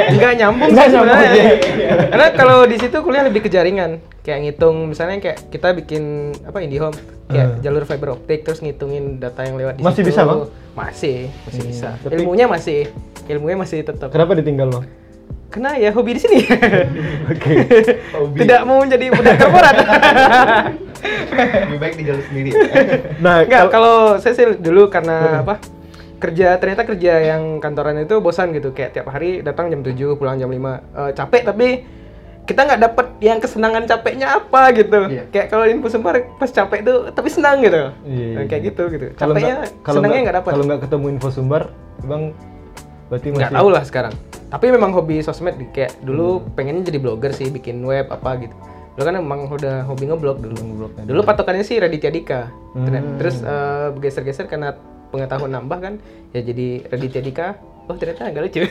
Enggak (laughs) nyambung Nggak sih nyambung, sebenarnya. iya. Karena kalau di situ kuliah lebih ke jaringan. Kayak ngitung misalnya kayak kita bikin apa IndiHome kayak Hmm. jalur fiber optik terus ngitungin data yang lewat di Masih situ. bisa, Bang? Masih, masih Hmm, bisa. tapi- Ilmunya masih ilmunya masih tetap. Kenapa ditinggal, Bang? Karena ya hobi di sini. (laughs) Oke. (laughs) Hobi. Tidak mau menjadi budak korporat. (laughs) lebih baik di jalur sendiri Nah, Enggak, kal- kalau saya sih dulu karena apa? Kerja ternyata kerja yang kantoran itu bosan gitu. Kayak tiap hari datang jam 7, pulang jam 5. Eh, capek tapi kita nggak dapet yang kesenangan capeknya apa gitu. Iya. Kayak kalau info sumber pas capek itu tapi senang gitu. Iya, Nah, kayak iya. gitu gitu. kalau Capeknya nggak- kalau senangnya nggak dapet. Kalau nggak ketemu info sumbar, Bang berarti masih Nggak tahu lah sekarang. Tapi memang hobi sosmed di- kayak dulu Hmm. pengennya jadi blogger sih, bikin web apa gitu. Dulu kan emang udah hobi ngeblog dulu. Ngeblognya Dulu patokannya sih Raditya Dika. Hmm. Terus eh, bergeser-geser karena pengetahuan nambah kan, ya jadi Raditya Dika. Oh ternyata agak lucu. (laughs)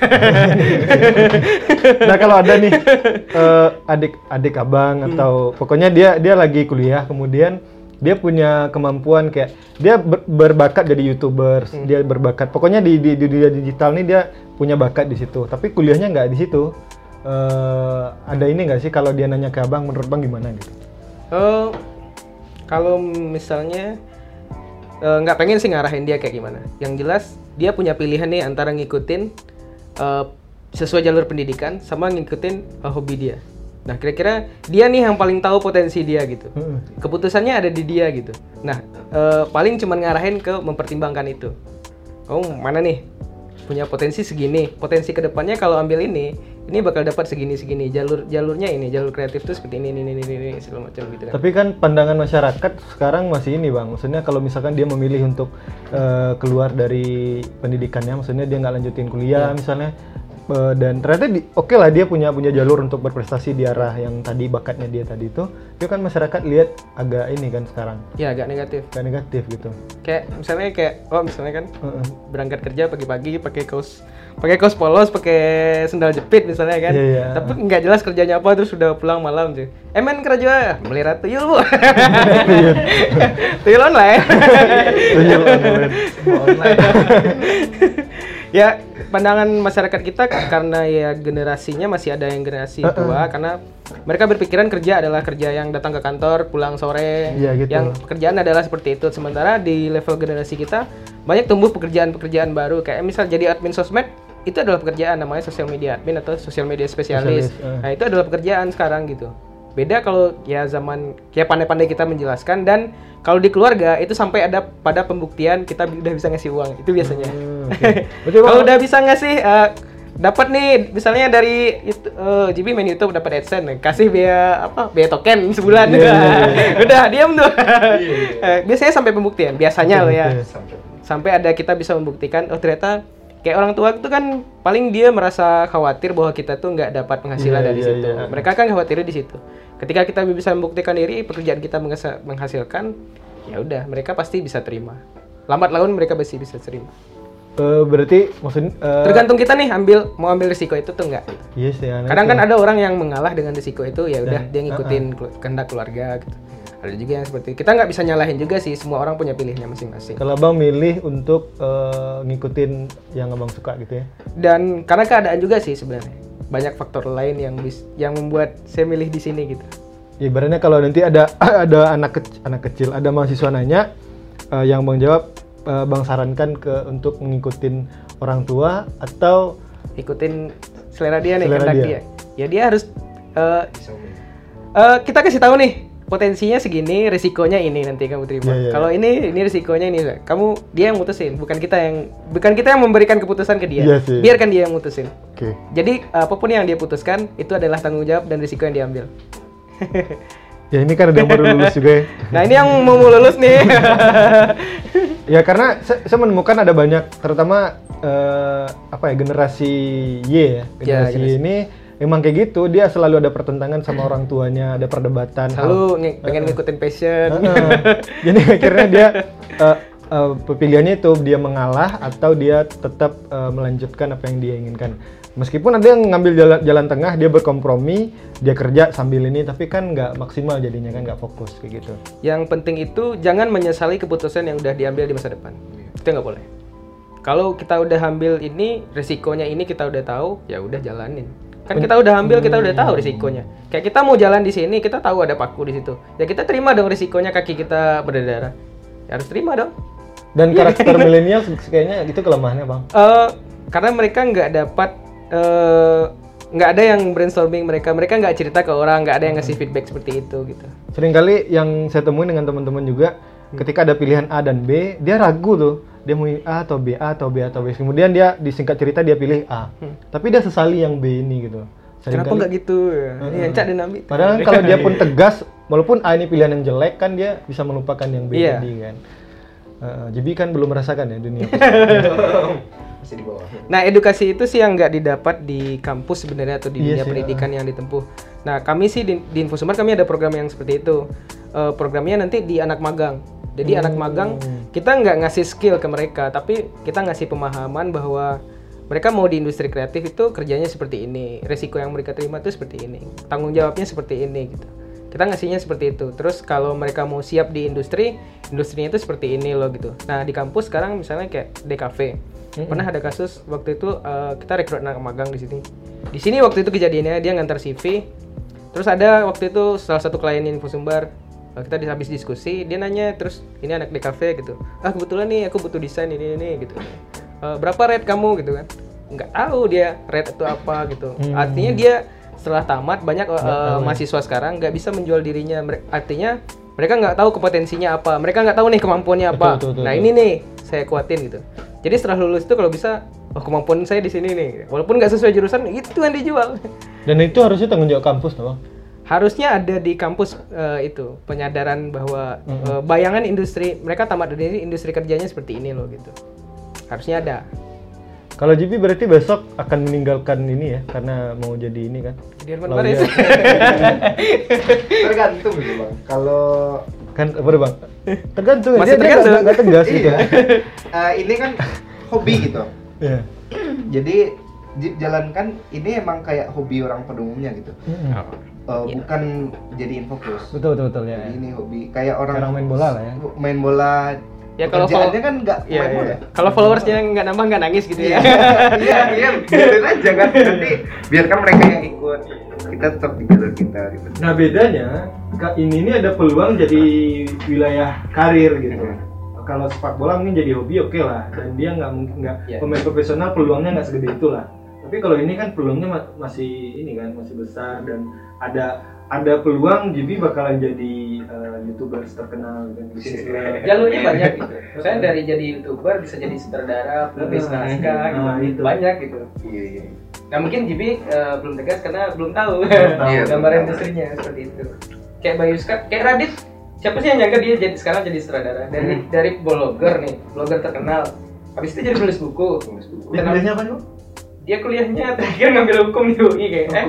nah kalau ada nih (laughs) eh, adik adik abang Hmm. atau pokoknya dia dia lagi kuliah kemudian dia punya kemampuan kayak dia ber- berbakat jadi youtuber Hmm. dia berbakat pokoknya di, di di dunia digital nih dia punya bakat di situ tapi kuliahnya nggak di situ Eh, ada ini nggak sih kalau dia nanya ke abang menurut bang gimana gitu Oh, kalau misalnya eh, nggak pengen sih ngarahin dia kayak gimana. Yang jelas dia punya pilihan nih antara ngikutin eh, sesuai jalur pendidikan sama ngikutin eh, hobi dia. Nah kira-kira dia nih yang paling tahu potensi dia gitu. Heeh. Keputusannya ada di dia gitu. Nah eh, paling cuman ngarahin ke mempertimbangkan itu. Oh mana nih punya potensi segini, potensi ke depannya kalau ambil ini, ini bakal dapat segini segini. Jalur jalurnya ini, jalur kreatif tuh seperti ini ini ini ini, ini segala macam gitu kan. Tapi kan pandangan masyarakat sekarang masih ini bang, maksudnya kalau misalkan dia memilih untuk eh, keluar dari pendidikannya, maksudnya dia nggak lanjutin kuliah misalnya, eh, dan ternyata di- oke lah dia punya punya jalur untuk berprestasi di arah yang tadi bakatnya dia tadi itu, itu kan masyarakat lihat agak ini kan sekarang, Ya agak negatif. agak negatif gitu. Kayak misalnya kayak oh misalnya kan Heeh. berangkat kerja pagi-pagi pakai kaos pakai kaos polos, pakai sendal jepit misalnya kan. Iya, iya. Tapi nggak jelas kerjanya apa terus sudah pulang malam tuh. Eh men kerja melihara tuyul bu. (laughs) tuyul online. Tuyul online. (laughs) Online ya pandangan masyarakat kita karena ya generasinya masih ada yang generasi tua karena mereka berpikiran kerja adalah kerja yang datang ke kantor, pulang sore, Iya, gitu. yang pekerjaan adalah seperti itu. Sementara di level generasi kita banyak tumbuh pekerjaan-pekerjaan baru kayak misal jadi admin sosmed itu adalah pekerjaan namanya social media admin atau social media spesialis. Eh. Nah, itu adalah pekerjaan sekarang gitu. Beda kalau ya zaman ya pandai-pandai kita menjelaskan dan kalau di keluarga itu sampai ada pada pembuktian kita udah bisa ngasih uang. Itu biasanya. Hmm, (laughs) Bang- kalau udah bisa ngasih eh, dapat nih misalnya dari itu eh, JB main YouTube dapat AdSense kasih biaya apa biaya token sebulan Iya, iya, iya. (laughs) udah diam tuh (laughs) Eh, biasanya sampai pembuktian biasanya loh ya. Sampai. sampai ada kita bisa membuktikan oh ternyata kayak orang tua itu kan paling dia merasa khawatir bahwa kita tuh nggak dapat penghasilan Iya, dari iya, situ. iya. mereka kan khawatirnya di situ. Ketika kita bisa membuktikan diri pekerjaan kita menghasilkan ya udah mereka pasti bisa terima. Lambat laun mereka pasti bisa terima. Eh, berarti maksudnya eh, tergantung kita nih ambil mau ambil risiko itu tuh enggak Iya sih. aneh kadang kan ada orang yang mengalah dengan risiko itu ya udah Dan- dia ngikutin kelu- kehendak keluarga gitu ada juga yang seperti kita nggak bisa nyalahin juga sih semua orang punya pilihannya masing-masing Kalau abang milih untuk eh, ngikutin yang abang suka gitu ya. dan karena keadaan juga sih sebenarnya banyak faktor lain yang bis, yang membuat saya milih di sini gitu Ya, ibaratnya kalau nanti ada (clears throat) ada anak kecil, anak kecil, ada mahasiswa nanya, eh, yang bang jawab, eh, bang sarankan ke untuk ngikutin orang tua atau ikutin selera dia nih Selera kehendak dia. dia. ya dia harus Bisa memilih. eh, kita kasih tahu nih potensinya segini risikonya ini nanti kamu terima Iya, iya, kalau ini ini risikonya ini kamu dia yang mutusin bukan kita yang bukan kita yang memberikan keputusan ke dia Iya sih. biarkan dia yang mutusin oke. jadi apa pun yang dia putuskan itu adalah tanggung jawab dan risiko yang diambil Ya ini kan ada yang baru lulus juga ya. nah ini yang mau lulus nih (laughs) Ya karena saya, saya menemukan ada banyak, terutama eh, apa ya generasi Y ya. Generasi generasi. Y ini emang kayak gitu, dia selalu ada pertentangan sama orang tuanya, ada perdebatan. selalu nge- pengen ngikutin passion Heeh. (laughs) Jadi akhirnya dia eh, eh, pilihannya itu dia mengalah atau dia tetap eh, melanjutkan apa yang dia inginkan. Meskipun ada yang ngambil jalan, jalan tengah, dia berkompromi, dia kerja sambil ini, tapi kan nggak maksimal jadinya kan nggak fokus kayak gitu. Yang penting itu jangan menyesali keputusan yang udah diambil di masa depan. Itu nggak boleh. Kalau kita udah ambil ini, resikonya ini kita udah tahu, ya udah jalanin. Kan kita udah ambil, kita udah tahu risikonya. Kayak kita mau jalan di sini, kita tahu ada paku di situ. Ya kita terima dong risikonya kaki kita berdarah. Ya harus terima dong. Dan karakter (laughs) milenial kayaknya itu kelemahannya bang. Eh, karena mereka nggak dapat eh, nggak ada yang brainstorming mereka, mereka nggak cerita ke orang, nggak ada yang ngasih feedback seperti itu gitu. Seringkali yang saya temuin dengan teman-teman juga, ketika ada pilihan A dan B, dia ragu tuh. Dia mau A atau B, A atau B atau B. Kemudian dia disingkat cerita dia pilih A. Tapi dia sesali yang B ini gitu. Kenapa Seringkali- nggak gitu? Ini yang cak dan ambil. Padahal kalau dia pun (laughs) tegas, walaupun A ini pilihan yang jelek kan dia bisa melupakan yang B tadi kan. Uh, Jibi kan belum merasakan ya dunia. (laughs) Masih di bawah. Nah, edukasi itu sih yang nggak didapat di kampus sebenarnya atau di Iya dunia pendidikan yang ditempuh. Nah, kami sih di, di Infosumber kami ada program yang seperti itu. Eh, programnya nanti di anak magang. Jadi anak magang kita nggak ngasih skill ke mereka, tapi kita ngasih pemahaman bahwa mereka mau di industri kreatif itu kerjanya seperti ini, resiko yang mereka terima itu seperti ini, tanggung jawabnya seperti ini gitu. Kita ngasihnya seperti itu. Terus kalau mereka mau siap di industri, industrinya itu seperti ini loh gitu. Nah di kampus sekarang misalnya kayak DKV, pernah ada kasus waktu itu eh, kita rekrut anak magang di sini. Di sini waktu itu kejadiannya dia ngantar CV, terus ada waktu itu salah satu klien Infosumber eh, kita di- habis diskusi dia nanya terus ini anak DKV gitu. Ah kebetulan nih aku butuh desain ini ini gitu. "Eh, berapa rate kamu? gitu kan. Nggak tahu dia rate itu apa gitu. Hmm. artinya dia setelah tamat banyak eh, mahasiswa sekarang nggak bisa menjual dirinya. Artinya mereka nggak tahu kompetensinya apa. Mereka nggak tahu nih kemampuannya apa. Betul, betul, nah betul. ini nih saya kuatin gitu. Jadi setelah lulus itu kalau bisa oh kemampuan saya di sini nih. Walaupun nggak sesuai jurusan itu yang dijual. Dan itu harusnya tanggung jawab kampus bang. Harusnya ada di kampus eh, itu penyadaran bahwa eh, bayangan industri mereka tamat dari ini industri kerjanya seperti ini loh gitu harusnya ada Kalau Jibi berarti besok akan meninggalkan ini ya, karena mau jadi ini kan. jadi Herman Lawyer. Paris (laughs) Tergantung gitu bang. Kalau Kan apa bang? Tergantung Masih dia, tergantung. nggak- nggak tegas gitu. iya, (laughs) eh, ini kan hobi gitu. Iya. Jadi dijalankan ini emang kayak hobi orang pada umumnya gitu. Mm-mm. Eh, Bukan jadiin fokus. Betul betul betul ya. Jadi ini hobi kayak orang Orang main bola lah ya. main bola Ya, kalau Pekerjaannya follow- kan nggak Iya, main iya. bola. Kalau followersnya nggak nambah nggak nangis gitu ya. iya iya biarin aja kan nanti biarkan mereka yang ikut kita tetap di jalur kita gitu Nah bedanya, Kak, ini ini ada peluang jadi wilayah karir gitu. Kalau sepak bola mungkin jadi hobi oke lah, dan dia nggak mungkin nggak Iya. pemain profesional peluangnya nggak segede itu lah. Tapi kalau ini kan peluangnya ma- masih ini kan masih besar dan ada ada peluang JB bakalan jadi uh, youtubers terkenal dan bisnis (laughs) Jalurnya banyak gitu. Misalnya dari jadi youtuber bisa jadi sutradara, penulis Ah, naskah gitu. ah, itu. Banyak gitu. iya iya Nah mungkin Jibi eh, belum tegas karena belum tahu (laughs) Iya, gambar tahu. industrinya seperti itu. Kayak Bayu kayak Radit, siapa sih yang nyangka dia jadi sekarang jadi sutradara dari Hmm. dari blogger nih, blogger terkenal. Habis itu jadi penulis buku. Dia kuliahnya apa nih? Dia kuliahnya terakhir ngambil hukum di UI kayak eh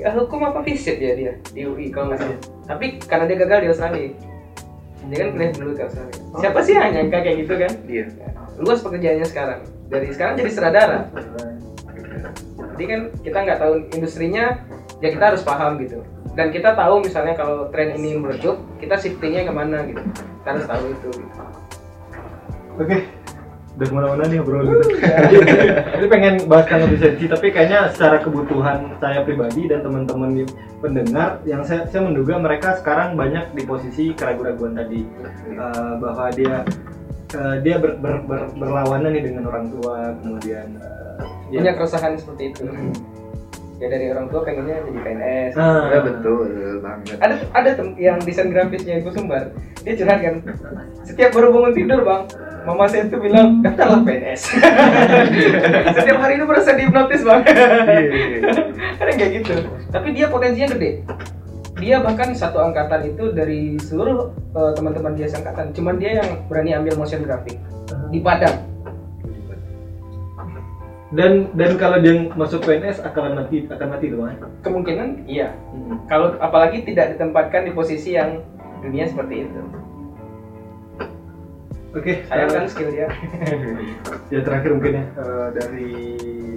ya, hukum apa fisip ya dia di UI kalau nggak salah. Tapi karena dia gagal di Australia, dia kan kuliah dulu ke Australia. Siapa sih yang nyangka kayak gitu kan? iya Luas pekerjaannya sekarang. Dari sekarang jadi sutradara. Jadi kan kita nggak tahu industrinya, ya kita harus paham gitu. Dan kita tahu misalnya kalau tren ini meredup, kita shiftingnya ke mana gitu. Kita harus tahu itu. Gitu. Oke, udah ke mana-mana nih bro gitu. Jadi, pengen bahas tentang efisiensi, tapi kayaknya secara kebutuhan saya pribadi dan teman-teman pendengar, yang saya, saya menduga mereka sekarang banyak di posisi keraguan-keraguan tadi. Eh, bahwa dia eh, dia ber- ber- ber- berlawanan nih dengan orang tua, kemudian dia- Punya keresahan seperti itu. Ya dari orang tua pengennya jadi PNS. Ah, ya betul banget Ada ada tem- yang desain grafisnya Ibu Sumbar. Dia curhat kan. Setiap baru bangun tidur bang, mama saya itu bilang daftarlah PNS. (laughs) Setiap hari itu merasa dihipnotis bang. iya iya (laughs) Ada kayak gitu. Tapi dia potensinya gede. Dia bahkan satu angkatan itu dari seluruh eh, teman-teman dia seangkatan. Cuman dia yang berani ambil motion graphic di Padang. Dan dan kalau dia masuk PNS akan mati akan mati tuh Bang. Kemungkinan iya. Kalau apalagi tidak ditempatkan di posisi yang dunia seperti itu. Oke, Sayang eh, kan skill dia. (laughs) ya terakhir mungkin ya eh, dari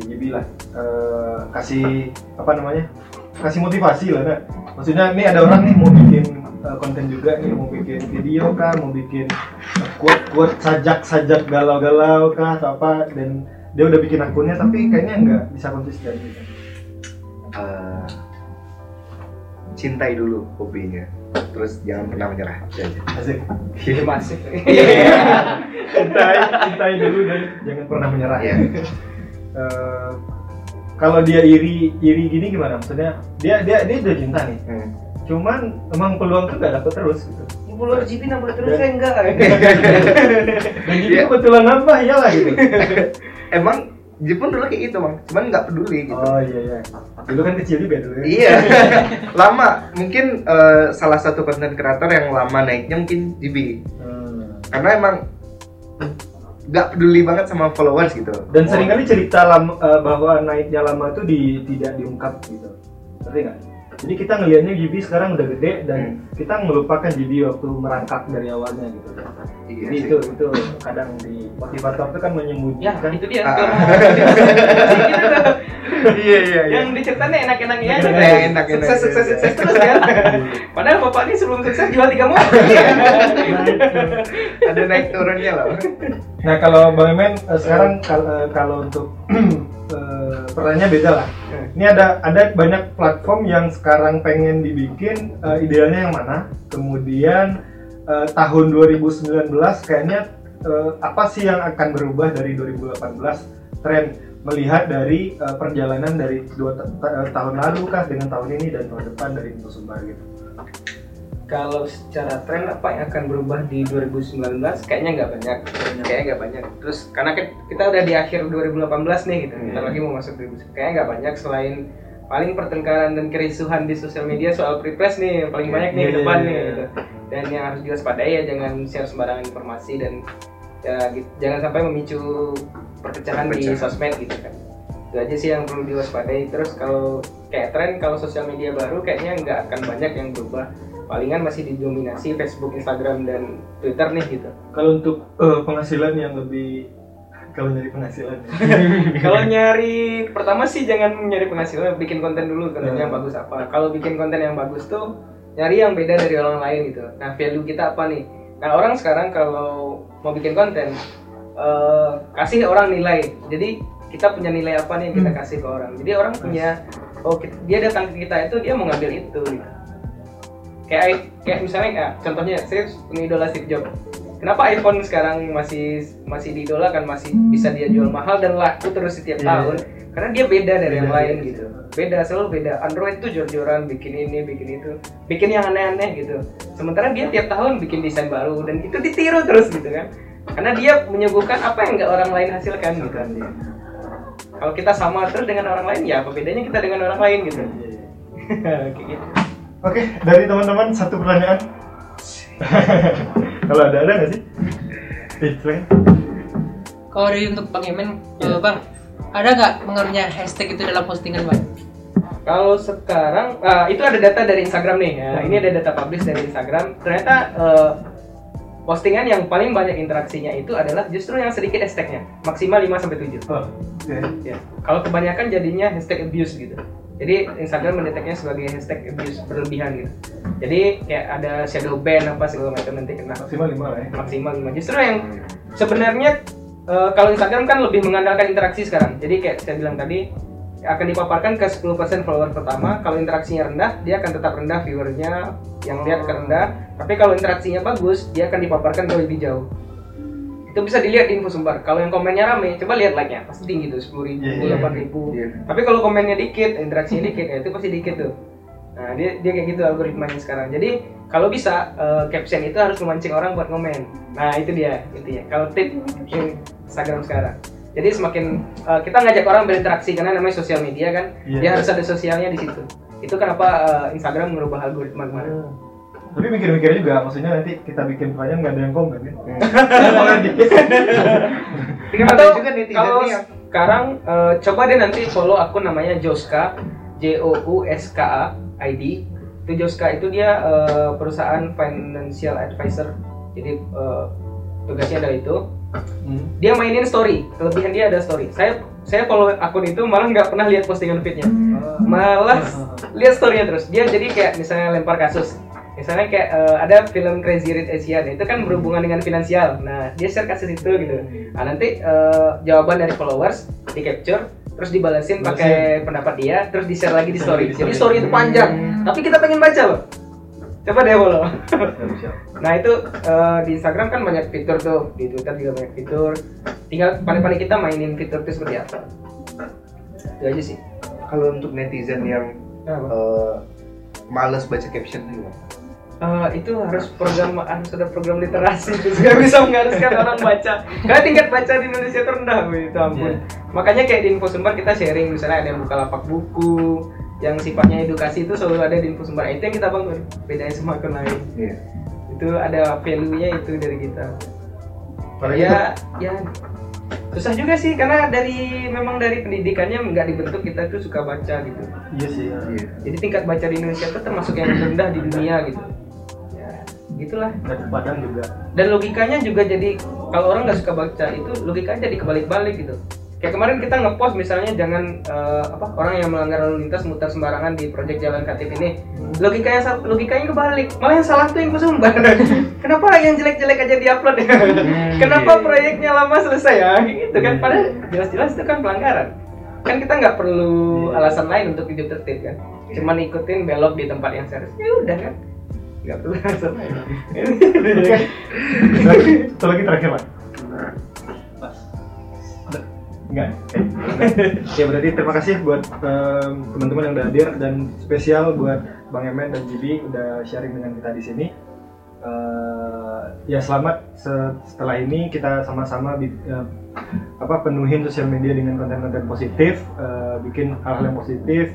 Jibi lah Eh, kasih apa namanya kasih motivasi lah nak maksudnya ini ada orang nih mau bikin eh, konten juga nih mau bikin video kah mau bikin quote quote sajak sajak galau galau kah atau apa dan dia udah bikin akunnya tapi kayaknya nggak bisa konsisten gitu Eh, cintai dulu hobinya terus jangan pernah menyerah aja. asik Masif. cintai cintai dulu dan jangan pernah menyerah Iya. Eh, kalau dia iri iri gini gimana maksudnya dia dia dia udah cinta nih Hmm. cuman emang peluang tuh gak dapet terus gitu Ibu lo GP nambah terus saya enggak. (laughs) dan jadi Iya. kebetulan nambah ya lah gitu (laughs) emang Jepun dulu kayak gitu bang cuman nggak peduli gitu oh iya iya dulu kan kecil juga dulu ya Iya, (laughs) lama. Mungkin eh, salah satu konten kreator yang lama naiknya mungkin GB. Hmm. Karena emang nggak peduli banget sama followers gitu. dan sering kali cerita lama, eh, bahwa naiknya lama itu di, tidak diungkap gitu ngerti nggak jadi kita ngelihatnya Gibi sekarang udah gede dan kita melupakan Gibi waktu merangkak dari awalnya gitu Iya jadi sih. itu itu kadang di motivator itu kan Ya, menyembunyikan itu dia. Ah. Mau- (laughs) Iya iya yang diceritain enak-enaknya aja Enak-enak, kan. enak-enak. sukses sukses sukses (laughs) terus kan padahal bapak ini sebelum sukses jual tiga mobil (laughs) Ada naik turunnya loh. Nah kalau Bang Emen eh, sekarang eh, kalau untuk (clears throat) eh, pertanyaannya beda lah. Ini ada ada banyak platform yang sekarang pengen dibikin eh, idealnya yang mana. Kemudian eh, tahun 2019 kayaknya eh, apa sih yang akan berubah dari 2018 tren melihat dari eh, perjalanan dari dua ta- ta- tahun lalu kah dengan tahun ini dan tahun depan dari Sumbar gitu. Kalau secara tren apa yang akan berubah di 2019 kayaknya nggak banyak. Kayaknya nggak banyak. Terus karena kita udah di akhir 2018 nih gitu. Kita Hmm. lagi mau masuk 2019 kayaknya nggak banyak selain paling pertengkaran dan kerisuhan di sosial media soal pre-press nih yang paling banyak nih Iya, ke iya, depan iya, nih iya. gitu. dan yang harus diwaspadai ya jangan share sembarangan informasi dan ya gitu, jangan sampai memicu perpecahan di Perpecahan. sosmed gitu kan. Itu aja sih yang perlu diwaspadai. Terus kalau kayak tren kalau sosial media baru kayaknya nggak akan banyak yang berubah palingan masih didominasi Facebook, Instagram dan Twitter nih gitu. Kalau untuk eh, penghasilan yang lebih kalau nyari penghasilan (laughs) Kalau nyari pertama sih jangan nyari penghasilan, bikin konten dulu konten yang Hmm. bagus apa. Kalau bikin konten yang bagus tuh nyari yang beda dari orang lain gitu. Nah value kita apa nih? Nah orang sekarang kalau mau bikin konten eh, kasih orang nilai. Jadi kita punya nilai apa nih yang kita kasih ke orang. Jadi orang punya oh kita- dia datang ke kita itu dia mau ngambil itu. Gitu. Kayak kayak misalnya kayak contohnya saya pengidola Steve Jobs. Kenapa iPhone sekarang masih masih diidolakan masih bisa dia jual mahal dan laku terus setiap Iya, tahun? Karena dia beda dari yang Beda, lain iya. gitu. Beda selalu beda. Android tuh jor-joran bikin ini, bikin itu, bikin yang aneh-aneh gitu. Sementara dia tiap tahun bikin desain baru dan itu ditiru terus gitu kan. Karena dia menyuguhkan apa yang nggak orang lain hasilkan gitu. Kalau kita sama terus dengan orang lain ya apa bedanya kita dengan orang lain gitu. (laughs) Kayak gitu. Oke, dari teman-teman satu pertanyaan. (laughs) Kalau ada ada nggak sih? Eh, silakan. Kalau dari untuk Bang Yemen, Iya. eh, Bang, ada nggak pengaruhnya hashtag itu dalam postingan Bang? Kalau sekarang ah, itu ada data dari Instagram nih. Ya, ini ada data publish dari Instagram. Ternyata eh, postingan yang paling banyak interaksinya itu adalah justru yang sedikit hashtagnya, maksimal 5 sampai 7. Oh, oke. Ya. Kalau kebanyakan jadinya hashtag abuse gitu. Jadi Instagram mendeteknya sebagai hashtag abuse berlebihan gitu. Jadi kayak ada shadow ban apa segala macam nanti kena Maksimal lima lah ya. maksimal 5. Justru yang sebenarnya eh, kalau Instagram kan lebih mengandalkan interaksi sekarang. Jadi kayak saya bilang tadi akan dipaparkan ke 10% follower pertama. Kalau interaksinya rendah, dia akan tetap rendah viewernya yang lihat akan rendah. Tapi kalau interaksinya bagus, dia akan dipaparkan ke lebih jauh. Itu bisa dilihat di info sumber. Kalau yang komennya rame, coba lihat like-nya. Pasti tinggi tuh, 10 ribu, Iya, iya, 8 ribu. iya. Tapi kalau komennya dikit, interaksinya dikit, ya itu pasti dikit tuh. Nah, dia dia kayak gitu algoritmanya sekarang. Jadi kalau bisa eh, caption itu harus memancing orang buat komen. Nah, itu dia intinya. Kalau tip Instagram sekarang. Jadi semakin eh, kita ngajak orang berinteraksi karena namanya sosial media kan, Iya. dia harus ada sosialnya di situ. Itu kenapa eh, Instagram merubah algoritma kemarin. Tapi mikir-mikir juga, maksudnya nanti kita bikin pertanyaan nggak ada yang komen kan? Kan ada Atau kalau nih yang sekarang eh, coba deh nanti follow akun namanya Joska J O U S K A ID. Itu Joska itu dia eh, perusahaan financial advisor. Jadi eh, tugasnya adalah itu. Hmm. Dia mainin story. Kelebihan dia ada story. Saya saya follow akun itu malah nggak pernah lihat postingan feednya. Malah (laughs) lihat storynya terus. Dia jadi kayak misalnya lempar kasus. Misalnya kayak eh, ada film Crazy Rich Asian itu kan berhubungan dengan finansial. Nah dia share kasus itu gitu. Nah nanti eh, jawaban dari followers di capture terus dibalasin pakai pendapat dia terus di share lagi di story. Di Jadi story. itu panjang. Tapi kita pengen baca loh. Coba deh follow. Nah itu eh, di Instagram kan banyak fitur tuh, di Twitter juga banyak fitur. Tinggal paling-paling kita mainin fitur itu seperti apa. Itu aja sih. kalau untuk netizen yang eh, males baca caption itu Eh, itu harus program harus ada program literasi (laughs) itu nggak bisa mengharuskan orang baca karena tingkat baca di Indonesia itu rendah itu ampun Iya. makanya kayak di info sumber kita sharing misalnya ada yang buka lapak buku yang sifatnya edukasi itu selalu ada di info sumber itu yang kita bangun bedanya sama akun lain Iya. itu ada value nya itu dari kita Apalagi ya ya susah juga sih karena dari memang dari pendidikannya nggak dibentuk kita tuh suka baca gitu Iya sih. Ya. Iya. jadi tingkat baca di Indonesia itu termasuk yang rendah di dunia gitu gitulah. Dan Padang juga. dan logikanya juga jadi kalau orang nggak suka baca itu logikanya jadi kebalik-balik gitu. Kayak kemarin kita ngepost misalnya jangan eh, apa orang yang melanggar lalu lintas mutar sembarangan di proyek jalan KTP ini. Logikanya logikanya kebalik. Malah yang salah tuh yang sumber (laughs) kenapa yang jelek-jelek aja diupload? Ya (laughs) kenapa iya. proyeknya lama selesai? Ya gitu kan. Padahal jelas-jelas itu kan pelanggaran. Kan kita nggak perlu Iya. alasan lain untuk hidup tertib kan. Cuman ikutin belok di tempat yang seharusnya ya udah kan nggak Oke. Lagi, satu lagi terakhir. Ada? Enggak. Oke. ya berarti terima kasih buat em, teman-teman yang udah hadir dan spesial buat Bang Emen dan Jibi udah sharing dengan kita di sini. Eh, ya selamat se- setelah ini kita sama-sama eh, apa penuhin sosial media dengan konten-konten positif, eh, bikin hal-hal yang positif.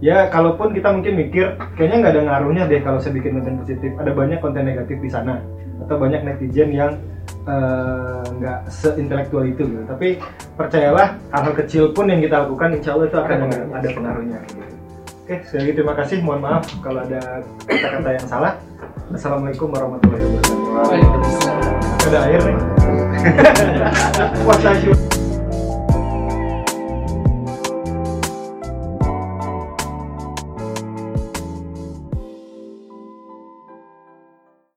Ya, kalaupun kita mungkin mikir kayaknya nggak ada ngaruhnya deh kalau saya bikin konten positif. Ada banyak konten negatif di sana atau banyak netizen yang eh, nggak seintelektual itu gitu. Tapi percayalah hal-hal kecil pun yang kita lakukan, insya Allah itu akan Ada ada, pengaruhnya. ada pengaruhnya. gitu. Oke, sekali lagi terima kasih. Mohon maaf kalau ada kata-kata yang salah. Assalamualaikum warahmatullahi wabarakatuh. Waalaikumsalam. Ada air nih. (laughs)